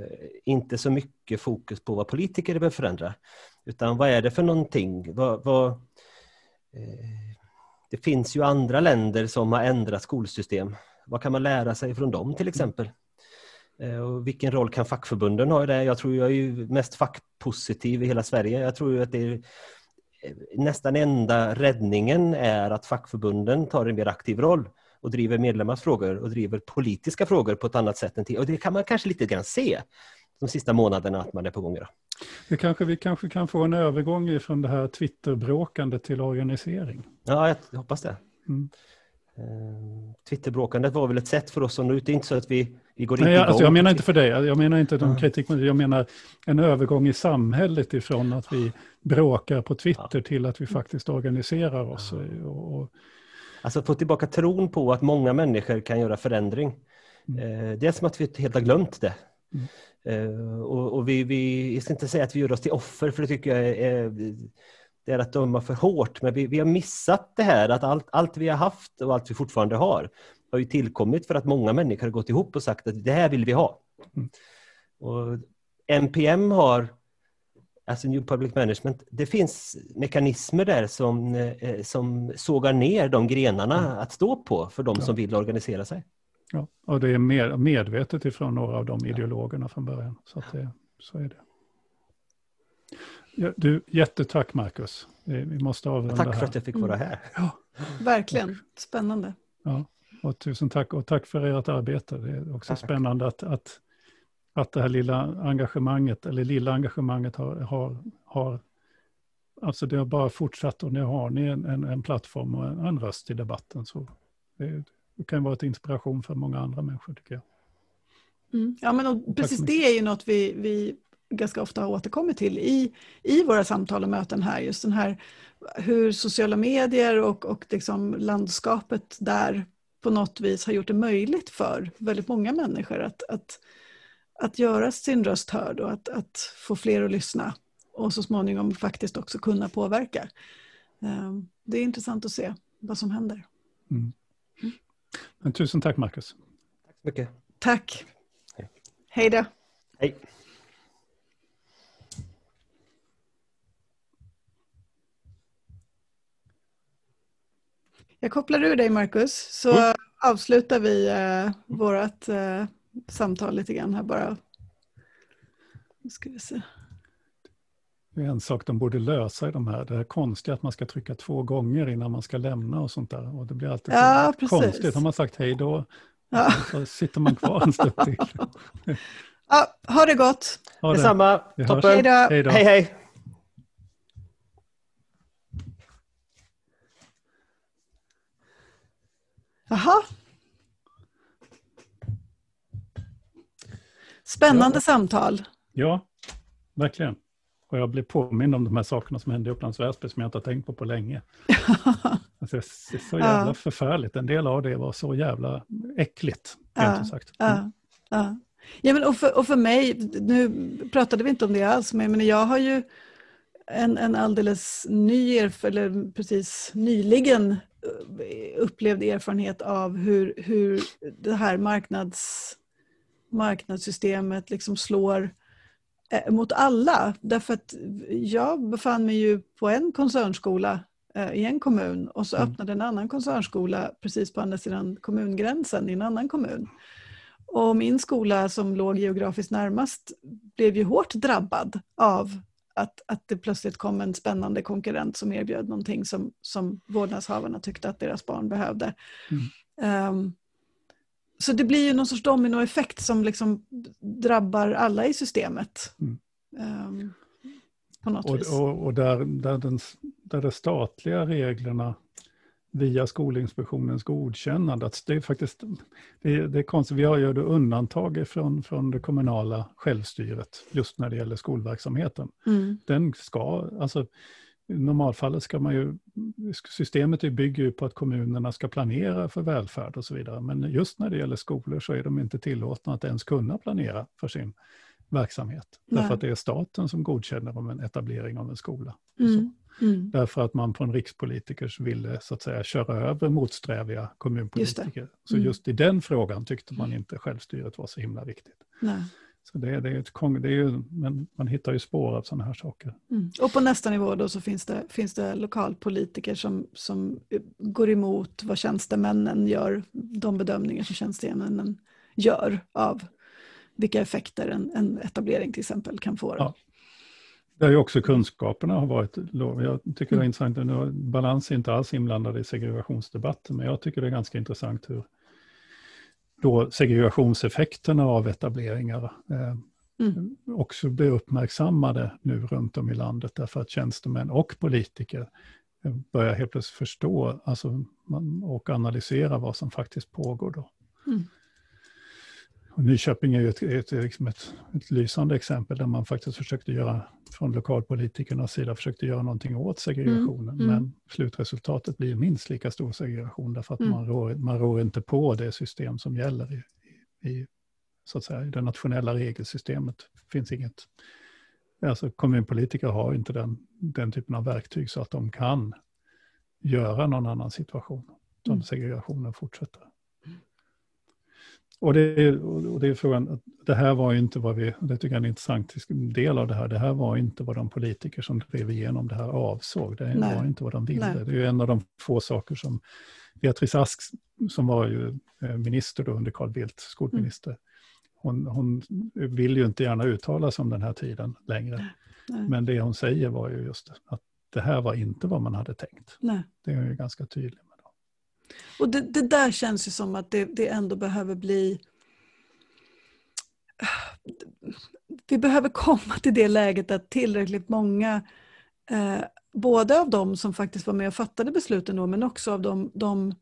inte så mycket fokus på vad politiker behöver förändra. Utan vad är det för någonting? Vad, vad, eh, det finns ju andra länder som har ändrat skolsystem vad kan man lära sig från dem till exempel? Eh, och vilken roll kan fackförbunden ha i det? Jag tror jag är ju mest fackpositiv i hela Sverige. Jag tror att det är eh, nästan enda räddningen är att fackförbunden tar en mer aktiv roll och driver medlemmars frågor och driver politiska frågor på ett annat sätt än tidigare. Och det kan man kanske lite grann se de sista månaderna att man är på gång. Det kanske, vi kanske kan få en övergång från det här Twitterbråkandet till organisering. Ja, jag hoppas det. Mm. Eh, Twitterbråkandet var väl ett sätt för oss att nå ut. Det är inte så att vi, vi går Nej, inte alltså, Jag menar inte för dig, jag menar inte de kritik, jag menar en övergång i samhället ifrån att vi bråkar på Twitter ja. till att vi faktiskt organiserar oss. Ja. Och, och... Alltså få tillbaka tron på att många människor kan göra förändring. Mm. Eh, det är som att vi helt har glömt det. Mm. Eh, och, och, vi, vi, jag ska inte säga att vi gör oss till offer, för det tycker jag är, det är att döma för hårt, men vi, vi har missat det här att allt, allt vi har haft och allt vi fortfarande har har ju tillkommit för att många människor har gått ihop och sagt att det här vill vi ha. Mm. Och NPM har, alltså New Public Management, det finns mekanismer där som, eh, som sågar ner de grenarna mm. att stå på för de ja. som vill organisera sig. Ja, och det är med, medvetet ifrån några av de ideologerna från början. Så, det, så är det. Ja, du, jättetack Marcus. Vi måste avrunda Tack för att jag fick vara här. Ja. Verkligen, spännande. Ja, och tusen tack och tack för ert arbete. Det är också tack. spännande att, att, att det här lilla engagemanget, eller lilla engagemanget har, har, har alltså det har bara fortsatt och nu har ni en, en, en plattform och en, en röst i debatten. Så det, det kan vara ett inspiration för många andra människor tycker jag. Mm. Ja, men och precis det är ju något vi, vi ganska ofta har återkommit till i, i våra samtal och möten här. Just den här hur sociala medier och, och liksom landskapet där på något vis har gjort det möjligt för väldigt många människor att, att, att göra sin röst hörd och att, att få fler att lyssna och så småningom faktiskt också kunna påverka. Ehm, det är intressant att se vad som händer. Mm. Men tusen tack Marcus. Tack så mycket. Tack. Hej då. Hej. Jag kopplar ur dig Marcus, så mm. avslutar vi eh, vårt eh, samtal lite grann här bara. Nu ska vi se. Det är en sak de borde lösa i de här. Det är konstigt att man ska trycka två gånger innan man ska lämna och sånt där. Och det blir alltid ja, så konstigt. Har man sagt hej då, ja. så sitter man kvar en stund till. ja, ha det gott. Ha det. Detsamma. Toppen. Hej då. Hej, hej. Jaha. Spännande ja. samtal. Ja, verkligen. Och jag blev påmind om de här sakerna som hände i Upplands Väsby som jag inte har tänkt på på länge. alltså, det är så jävla ja. förfärligt. En del av det var så jävla äckligt, ja. ut sagt. Mm. Ja. Ja, men och, för, och för mig, nu pratade vi inte om det alls, men jag har ju en, en alldeles ny, eller precis nyligen eh, upplevd erfarenhet av hur, hur det här marknads, marknadssystemet liksom slår mot alla. Därför att jag befann mig ju på en koncernskola eh, i en kommun och så mm. öppnade en annan koncernskola precis på andra sidan kommungränsen i en annan kommun. Och min skola som låg geografiskt närmast blev ju hårt drabbad av att, att det plötsligt kom en spännande konkurrent som erbjöd någonting som, som vårdnadshavarna tyckte att deras barn behövde. Mm. Um, så det blir ju någon sorts dominoeffekt som liksom drabbar alla i systemet. Mm. Um, på något och, vis. och, och där, där, den, där de statliga reglerna via Skolinspektionens godkännande. Att det är faktiskt det, det är konstigt. Vi har ju undantag från, från det kommunala självstyret just när det gäller skolverksamheten. Mm. Den ska, alltså i normalfallet ska man ju, systemet bygger ju på att kommunerna ska planera för välfärd och så vidare. Men just när det gäller skolor så är de inte tillåtna att ens kunna planera för sin verksamhet. Nej. Därför att det är staten som godkänner om en etablering av en skola. Mm. Mm. Därför att man från rikspolitikers ville så att säga köra över motsträviga kommunpolitiker. Just så mm. just i den frågan tyckte man inte självstyret var så himla viktigt. Nej. Så det, det är ett, det är ju, men man hittar ju spår av sådana här saker. Mm. Och på nästa nivå då så finns det, finns det lokalpolitiker som, som går emot vad tjänstemännen gör, de bedömningar som tjänstemännen gör av vilka effekter en, en etablering till exempel kan få. Ja. Där ju också kunskaperna har varit låga. Jag tycker det är mm. intressant, nu, balans är inte alls inblandad i segregationsdebatten, men jag tycker det är ganska intressant hur då segregationseffekterna av etableringar eh, mm. också blir uppmärksammade nu runt om i landet, därför att tjänstemän och politiker eh, börjar helt plötsligt förstå alltså, och analysera vad som faktiskt pågår då. Mm. Och Nyköping är ju ett, ett, liksom ett, ett, lysande exempel där man faktiskt försökte göra, från lokalpolitikernas sida, försökte göra någonting åt segregationen. Mm, mm. Men slutresultatet blir minst lika stor segregation därför att mm. man, rår, man rår inte på det system som gäller i, i, så att säga, i det nationella regelsystemet. Finns inget, alltså kommunpolitiker har inte den, den typen av verktyg så att de kan göra någon annan situation. Som mm. segregationen fortsätter. Och det, och det är frågan, det här var ju inte vad vi, det tycker jag är en intressant del av det här, det här var inte vad de politiker som drev igenom det här avsåg, det Nej. var inte vad de ville. Nej. Det är ju en av de få saker som Beatrice Ask, som var ju eh, minister då under Carl Bildt, skolminister, mm. hon, hon, vill ju inte gärna uttala sig om den här tiden längre. Nej. Men det hon säger var ju just att det här var inte vad man hade tänkt. Det är ju ganska tydligt. Och det, det, där känns ju som att det, det ändå behöver bli... Vi behöver komma till det läget att tillräckligt många, eh, både av de som faktiskt var med och fattade besluten då, men också av de, de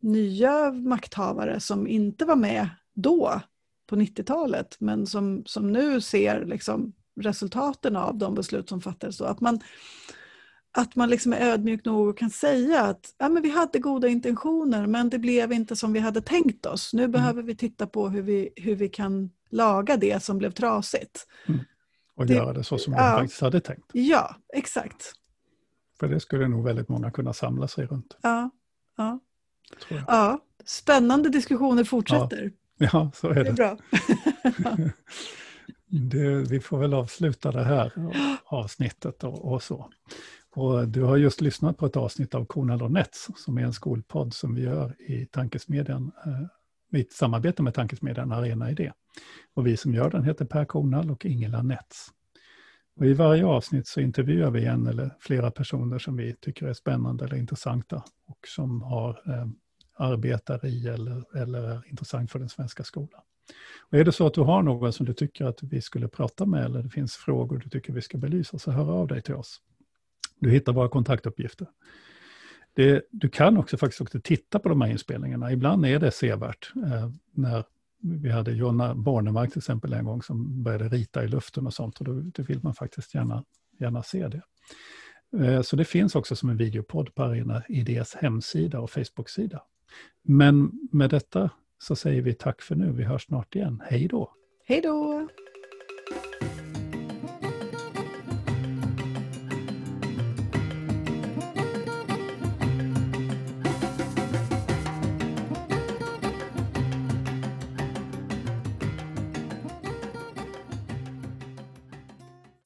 nya makthavare som inte var med då, på 90-talet, men som, som nu ser liksom resultaten av de beslut som fattades då. Att man, att man liksom är ödmjuk nog och kan säga att ja, men vi hade goda intentioner men det blev inte som vi hade tänkt oss. Nu mm. behöver vi titta på hur vi, hur vi kan laga det som blev trasigt. Mm. Och det, göra det så som ja, de faktiskt hade tänkt. Ja, exakt. För det skulle nog väldigt många kunna samla sig runt. Ja, ja. ja spännande diskussioner fortsätter. Ja, ja så är det. Det är bra. det, vi får väl avsluta det här avsnittet och, och så. Och du har just lyssnat på ett avsnitt av Kornhall och Nets som är en skolpodd som vi gör i tankesmedjan, eh, i ett samarbete med tankesmedjan Arena Idé. Och vi som gör den heter Per Kornhall och Ingela Nets. Och I varje avsnitt så intervjuar vi en eller flera personer som vi tycker är spännande eller intressanta och som har eh, arbetar i eller, eller är intressant för den svenska skolan. Och är det så att du har någon som du tycker att vi skulle prata med eller det finns frågor du tycker vi ska belysa så hör av dig till oss. Du hittar våra kontaktuppgifter. Det, du kan också faktiskt också titta på de här inspelningarna. Ibland är det sevärt. Eh, när vi hade Jonna Bornemark till exempel en gång som började rita i luften och sånt. Och då, då vill man faktiskt gärna gärna se det. Eh, så det finns också som en videopodd på Arena Idés hemsida och Facebook-sida. Men med detta så säger vi tack för nu. Vi hörs snart igen. Hej då! Hej då!